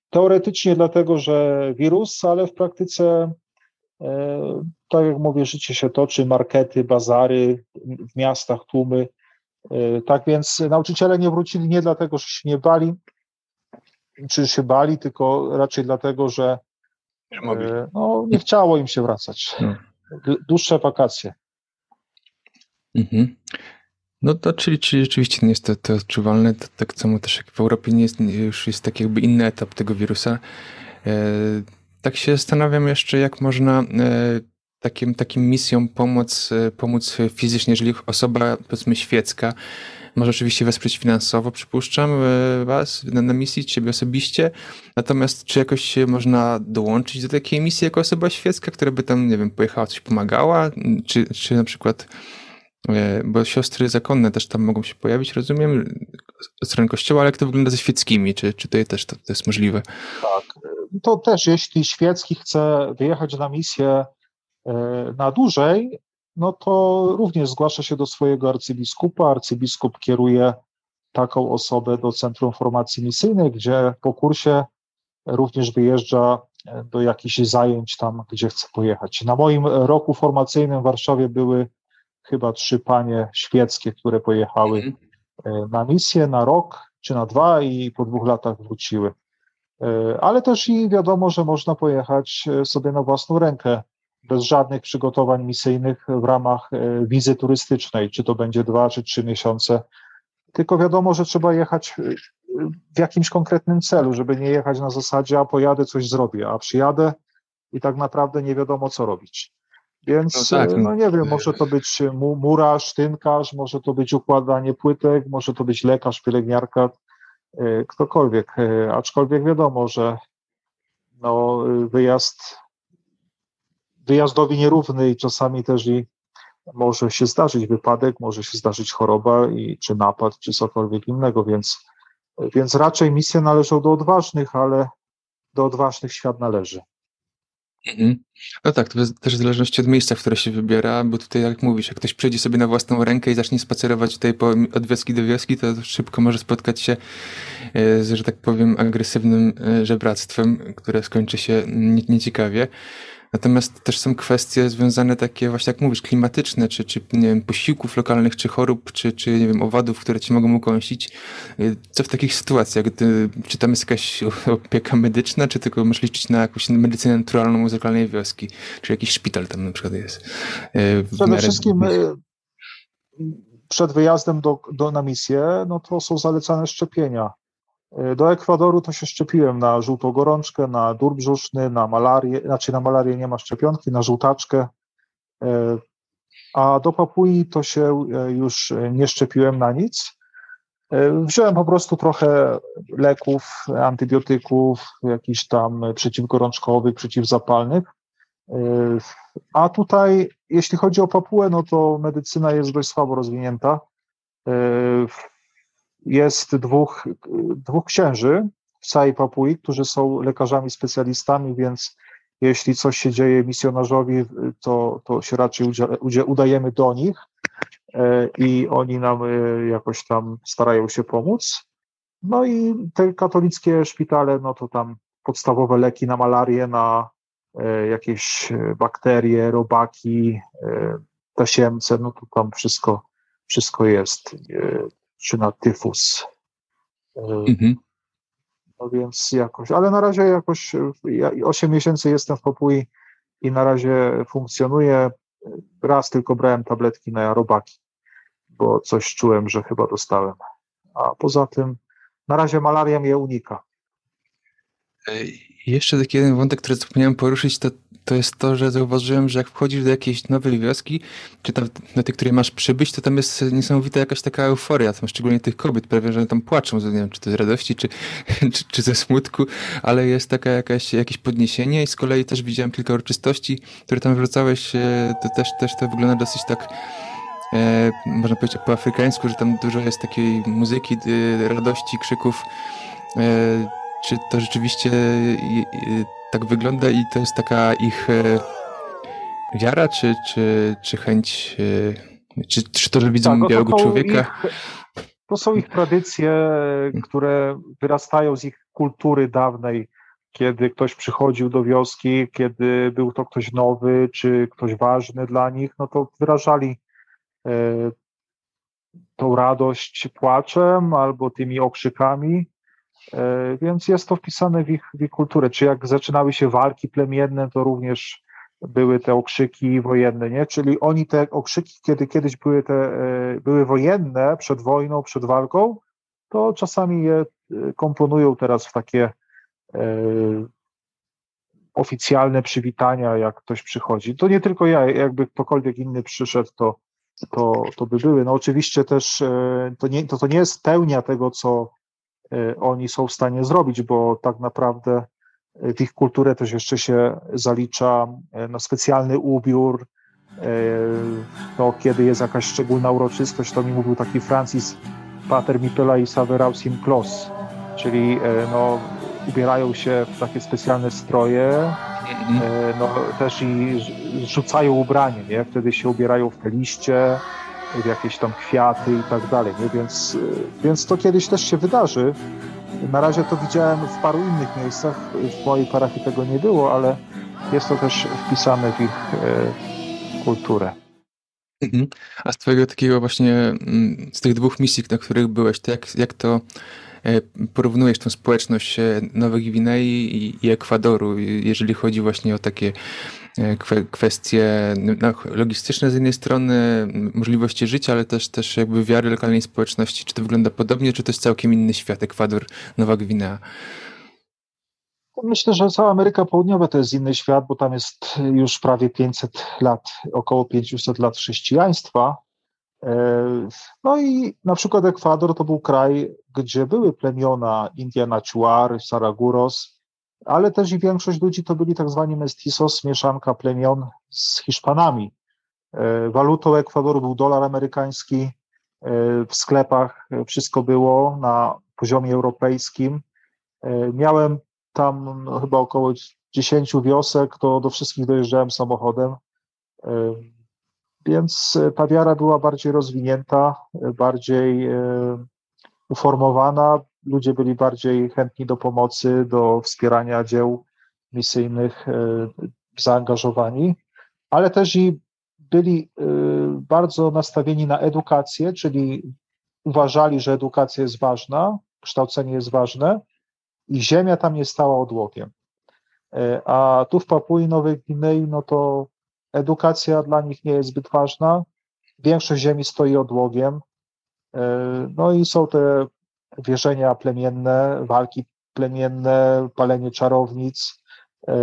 Teoretycznie dlatego, że wirus, ale w praktyce, tak jak mówię, życie się toczy, markety, bazary, w miastach tłumy E, tak więc nauczyciele nie wrócili nie dlatego, że się nie bali, czy się bali, tylko raczej dlatego, że e, no, nie chciało im się wracać. No. Dłuższe wakacje. Mhm. No to czyli, czyli rzeczywiście nie jest to, to odczuwalne, to, tak samo też jak w Europie nie jest, już jest taki jakby inny etap tego wirusa. E, tak się zastanawiam jeszcze, jak można e, takim, takim misją pomóc, e, pomóc fizycznie, jeżeli osoba, powiedzmy, świecka może oczywiście wesprzeć finansowo, przypuszczam, e, was na, na misji, ciebie osobiście. Natomiast czy jakoś można dołączyć do takiej misji jako osoba świecka, która by tam, nie wiem, pojechała, coś pomagała? Czy, czy na przykład, e, bo siostry zakonne też tam mogą się pojawić, rozumiem, z strony kościoła, ale jak to wygląda ze świeckimi? Czy, czy to też to, to jest możliwe? Tak, to też jeśli świecki chce wyjechać na misję E, na dłużej, no to również zgłasza się do swojego arcybiskupa. Arcybiskup kieruje taką osobę do Centrum Formacji Misyjnej, gdzie po kursie również wyjeżdża e, do jakichś zajęć tam, gdzie chce pojechać. Na moim roku formacyjnym w Warszawie były chyba trzy panie świeckie, które pojechały mhm. e, na misję na rok czy na dwa i po dwóch latach wróciły. Ale też i wiadomo, że można pojechać sobie na własną rękę bez żadnych przygotowań misyjnych w ramach e, wizy turystycznej, czy to będzie dwa czy trzy miesiące. Tylko wiadomo, że trzeba jechać e, w jakimś konkretnym celu, żeby nie jechać na zasadzie, a pojadę, coś zrobię, a przyjadę i tak naprawdę nie wiadomo, co robić. Więc, no, tak, e, no nie wiem, może to być murarz, tynkarz, może to być układanie płytek, może to być lekarz, pielęgniarka, ktokolwiek. Aczkolwiek wiadomo, że no, wyjazd wyjazdowi nierówny i czasami też i może się zdarzyć wypadek, może się zdarzyć choroba i, czy napad, czy cokolwiek innego, więc, więc raczej misje należą do odważnych, ale do odważnych świat należy. Mhm. No tak, to też w zależności od miejsca, w które się wybiera, bo tutaj jak mówisz, jak ktoś przyjdzie sobie na własną rękę i zacznie spacerować tutaj po, od wioski do wioski, to szybko może spotkać się e, z, że tak powiem, agresywnym e, żebractwem, które skończy się nieciekawie. Natomiast też są kwestie związane takie właśnie jak mówisz, klimatyczne, czy, czy nie wiem, posiłków lokalnych, czy chorób, czy, czy nie wiem, owadów, które ci mogą ukąsić. Co w takich sytuacjach? Czy tam jest jakaś opieka medyczna, czy tylko możesz liczyć na jakąś medycynę naturalną z lokalnej wioski? Czy jakiś szpital tam na przykład jest? E, Przede wszystkim e, przed wyjazdem do, do, na misję, no to są zalecane szczepienia. E, do Ekwadoru to się szczepiłem na żółtą gorączkę, na dur brzuszny, na malarię, znaczy na malarię nie ma szczepionki, na żółtaczkę, e, a do Papui to się e, już nie szczepiłem na nic. Wziąłem po prostu trochę leków, antybiotyków, jakichś tam przeciwgorączkowych, przeciwzapalnych. A tutaj, jeśli chodzi o Papułę, no to medycyna jest dość słabo rozwinięta. Jest dwóch, dwóch księży w całej Papui, którzy są lekarzami specjalistami, więc jeśli coś się dzieje misjonarzowi, to, to się raczej udajemy do nich e, i oni nam e, jakoś tam starają się pomóc. No i te katolickie szpitale, no to tam podstawowe leki na malarię, na e, jakieś bakterie, robaki, tasiemce, no to tam wszystko, wszystko jest, czy na tyfus. Mhm. No więc jakoś, ale na razie jakoś, ja 8 miesięcy jestem w Popui i na razie funkcjonuje. Raz tylko brałem tabletki na robaki, bo coś czułem, że chyba dostałem. A poza tym na razie malaria mnie unika. Jeszcze taki jeden wątek, który zapomniałem poruszyć, to, to jest to, że zauważyłem, że jak wchodzisz do jakiejś nowej wioski, czy tam do tej, której masz przybyć, to tam jest niesamowita jakaś taka euforia, tam szczególnie tych kobiet, prawie, że tam płaczą, nie wiem, czy to z radości, czy, czy, czy ze smutku, ale jest taka jakaś, jakieś podniesienie i z kolei też widziałem kilka uroczystości, które tam wracałeś, e, to też, też to wygląda dosyć tak e, można powiedzieć po afrykańsku, że tam dużo jest takiej muzyki, e, radości, krzyków, e, czy to rzeczywiście tak wygląda i to jest taka ich e, wiara, czy, czy, czy chęć, e, czy, czy to, że widzą tak, białego człowieka? Ich, to są ich tradycje, które wyrastają z ich kultury dawnej, kiedy ktoś przychodził do wioski, kiedy był to ktoś nowy, czy ktoś ważny dla nich, no to wyrażali e, tą radość płaczem albo tymi okrzykami. E, więc jest to wpisane w ich, w ich kulturę. Czy jak zaczynały się walki plemienne, to również były te okrzyki wojenne, nie? Czyli oni te okrzyki, kiedy kiedyś były te, e, były wojenne przed wojną, przed walką, to czasami je e, komponują teraz w takie e, oficjalne przywitania, jak ktoś przychodzi. To nie tylko ja, jakby ktokolwiek inny przyszedł, to, to, to by były. No oczywiście też to nie, to, to nie jest pełnia tego, co oni są w stanie zrobić, bo tak naprawdę y, w ich kulturę też jeszcze się zalicza y, no, specjalny ubiór, to kiedy jest jakaś szczególna uroczystość, to mi mówił taki Francis Pater Mipela i Saveraus in Klos, czyli no, ubierają się w takie specjalne stroje, no, też i rzucają ubranie, nie? wtedy się ubierają w te liście, jakieś tam kwiaty i tak dalej, nie? Więc, y, więc to kiedyś też się wydarzy. Na razie to widziałem w paru innych miejscach, w mojej parafii tego nie było, ale jest to też wpisane w ich e, kulturę. Mhm. A z twojego takiego właśnie, mm, z tych dwóch misji, na których byłeś, to jak, jak to e, porównujesz tą społeczność e, Nowej Gwinei i, i Ekwadoru, jeżeli chodzi właśnie o takie kwestie no, logistyczne z jednej strony, możliwości życia, ale też, też jakby wiary lokalnej społeczności. Czy to wygląda podobnie, czy to jest całkiem inny świat, Ekwador, Nowa Gwinea? Myślę, że cała Ameryka Południowa to jest inny świat, bo tam jest już prawie 500 lat, około 500 lat chrześcijaństwa. E, no i na przykład Ekwador to był kraj, gdzie były plemiona Indiana Chuar, Saraguros, ale też i większość ludzi to byli tak zwani mestizos, mieszanka plemion z Hiszpanami. E, walutą Ekwadoru był dolar amerykański, e, w sklepach wszystko było na poziomie europejskim. E, miałem tam no, chyba około 10 wiosek, to do wszystkich dojeżdżałem samochodem, więc ta wiara była bardziej rozwinięta, bardziej uformowana, ludzie byli bardziej chętni do pomocy, do wspierania dzieł misyjnych, e, zaangażowani, ale też i byli e, bardzo nastawieni na edukację, czyli uważali, że edukacja jest ważna, kształcenie jest ważne i ziemia tam nie stała odłogiem. E, a tu w Papui Nowej Gwinei, no to edukacja dla nich nie jest zbyt ważna, większość ziemi stoi odłogiem, no i są te wierzenia plemienne, walki plemienne, palenie czarownic, e,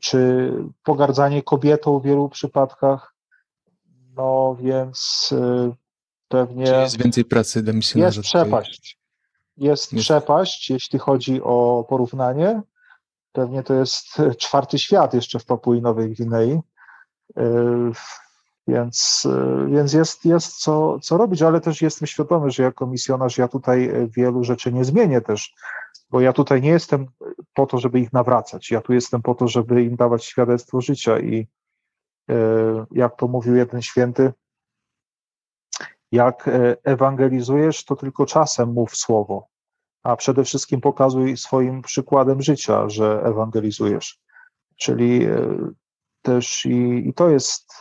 czy pogardzanie kobietą w wielu przypadkach. No więc e, pewnie... Czy jest więcej pracy dla misjonarza? Jest przepaść. Jest, jest przepaść, jeśli chodzi o porównanie. Pewnie to jest czwarty świat jeszcze w Papui Nowej Gwinei. Więc, więc jest, jest co, co robić, ale też jestem świadomy, że jako misjonarz ja tutaj wielu rzeczy nie zmienię też, bo ja tutaj nie jestem po to, żeby ich nawracać. Ja tu jestem po to, żeby im dawać świadectwo życia i jak to mówił jeden święty, jak ewangelizujesz, to tylko czasem mów słowo, a przede wszystkim pokazuj swoim przykładem życia, że ewangelizujesz. Czyli też i, i to jest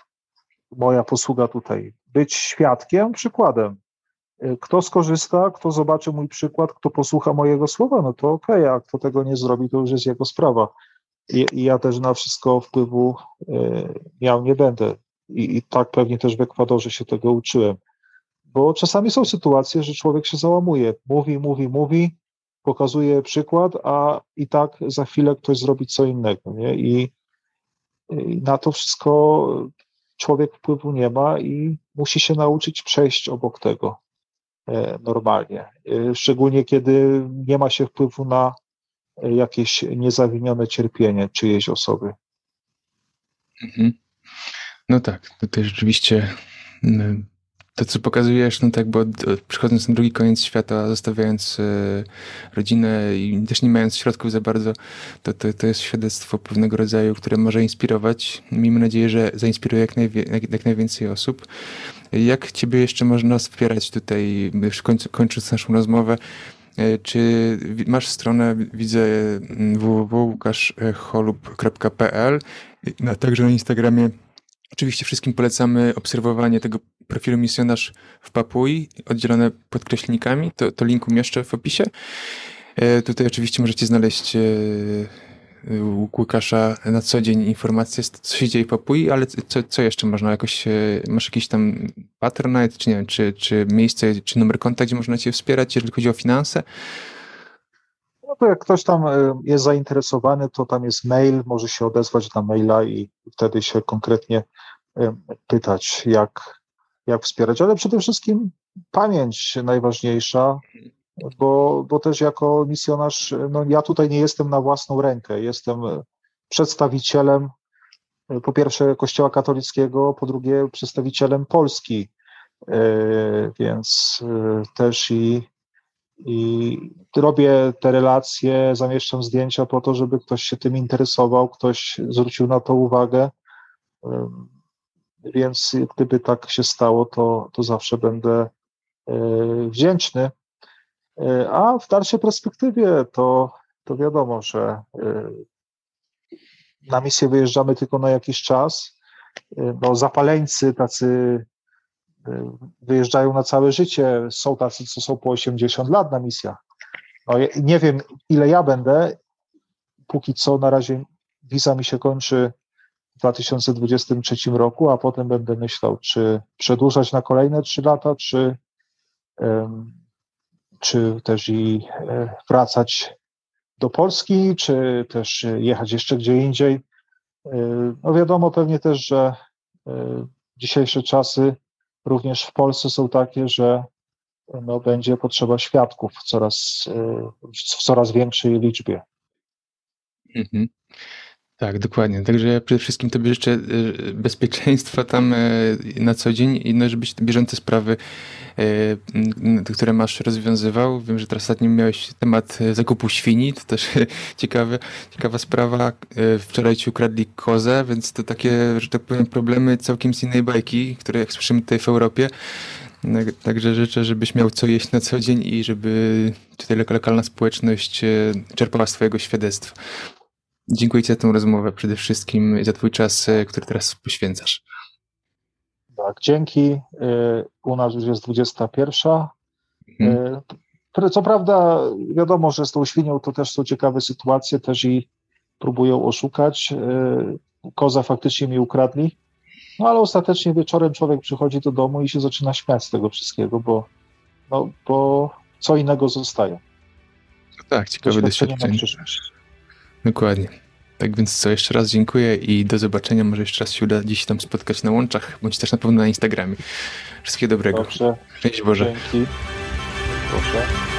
moja posługa tutaj. Być świadkiem, przykładem. Kto skorzysta, kto zobaczy mój przykład, kto posłucha mojego słowa, no to okej, okay, a kto tego nie zrobi, to już jest jego sprawa. I, i ja też na wszystko wpływu y, miał nie będę. I, I tak pewnie też w Ekwadorze się tego uczyłem. Bo czasami są sytuacje, że człowiek się załamuje. Mówi, mówi, mówi, pokazuje przykład, a i tak za chwilę ktoś zrobi co innego. Nie? I, i na to wszystko człowiek wpływu nie ma i musi się nauczyć przejść obok tego e, normalnie. E, szczególnie kiedy nie ma się wpływu na jakieś niezawinione cierpienie czyjejś osoby. Mhm. No tak, tutaj rzeczywiście mm, to, co pokazujesz, no tak, bo przychodząc na drugi koniec świata, zostawiając e, rodzinę i też nie mając środków za bardzo, to, to, to jest świadectwo pewnego rodzaju, które może inspirować. Miejmy nadzieję, że zainspiruje jak, najwie, jak, najwięcej osób. Jak Ciebie jeszcze można wspierać tutaj, już końcu, kończąc naszą rozmowę? E, czy masz stronę, widzę mm, www.łukaszcholub.pl, a także na Instagramie Oczywiście wszystkim polecamy obserwowanie tego profilu misjonarz w Papui, oddzielone podkreślnikami. To, to link umieszczę w opisie. E, tutaj oczywiście możecie znaleźć e, u Łukasza na co dzień informacje, co się dzieje w Papui, ale co, co jeszcze można jakoś, e, masz jakiś tam patronite, czy nie wiem, czy, czy miejsce, czy numer konta, gdzie można cię wspierać, jeżeli chodzi o finanse? No to jak ktoś tam jest zainteresowany, to tam jest mail, może się odezwać na maila i wtedy się konkretnie pytać, jak, jak wspierać, ale przede wszystkim pamięć najważniejsza, bo, bo też jako misjonarz, no ja tutaj nie jestem na własną rękę, jestem przedstawicielem po pierwsze Kościoła katolickiego, po drugie przedstawicielem Polski, e, więc e, też i, i robię te relacje, zamieszczam zdjęcia po to, żeby ktoś się tym interesował, ktoś zwrócił na to uwagę. Więc gdyby tak się stało, to, to zawsze będę e, wdzięczny. E, a w dalszej perspektywie to, to wiadomo, że e, na misję wyjeżdżamy tylko na jakiś czas. No, zapaleńcy tacy wyjeżdżają na całe życie. Są tacy, co są po 80 lat na misjach. No, nie wiem, ile ja będę. Póki co na razie wiza mi się kończy w 2023 roku, a potem będę myślał, czy przedłużać na kolejne trzy lata, czy, czy też i e, wracać do Polski, czy też jechać jeszcze gdzie indziej. E, no wiadomo pewnie też, że e, dzisiejsze czasy również w Polsce są takie, że no, będzie potrzeba świadków w coraz, w coraz większej liczbie. Mhm. Tak, dokładnie. Także ja przede wszystkim Tobie życzę y, bezpieczeństwa tam y, na co dzień i no, żebyś bieżące sprawy, y, które masz, rozwiązywał. Wiem, że teraz ostatnio miałeś temat zakupu świni, to też ciekawe, ciekawa sprawa. Wczoraj Ci ukradli kozę, więc to takie, że tak powiem, problemy całkiem z innej bajki, które jak słyszymy tutaj w Europie. Także życzę, żebyś miał co jeść na co dzień i żeby tutaj lokalna społeczność czerpała swojego świadectwa. Dziękuję Ci za tę rozmowę przede wszystkim i za Twój czas, e, który teraz poświęcasz. Tak, dzięki. E, u nas już jest 21. Mhm. E, co prawda, wiadomo, że z tą świnią to też są ciekawe sytuacje, też i próbują oszukać. Koza faktycznie mi ukradli, no ale ostatecznie wieczorem człowiek przychodzi do domu i się zaczyna śmiać z tego wszystkiego, bo, no, bo co innego zostaje. Tak, ciekawe doświadczenie. Dokładnie. Tak więc co, jeszcze raz dziękuję i do zobaczenia. Może jeszcze raz się uda dziś tam spotkać na łączach, bądź też na pewno na Instagramie. Wszystkiego dobrego. Dobrze. Cześć Boże. Dzięki. Proszę.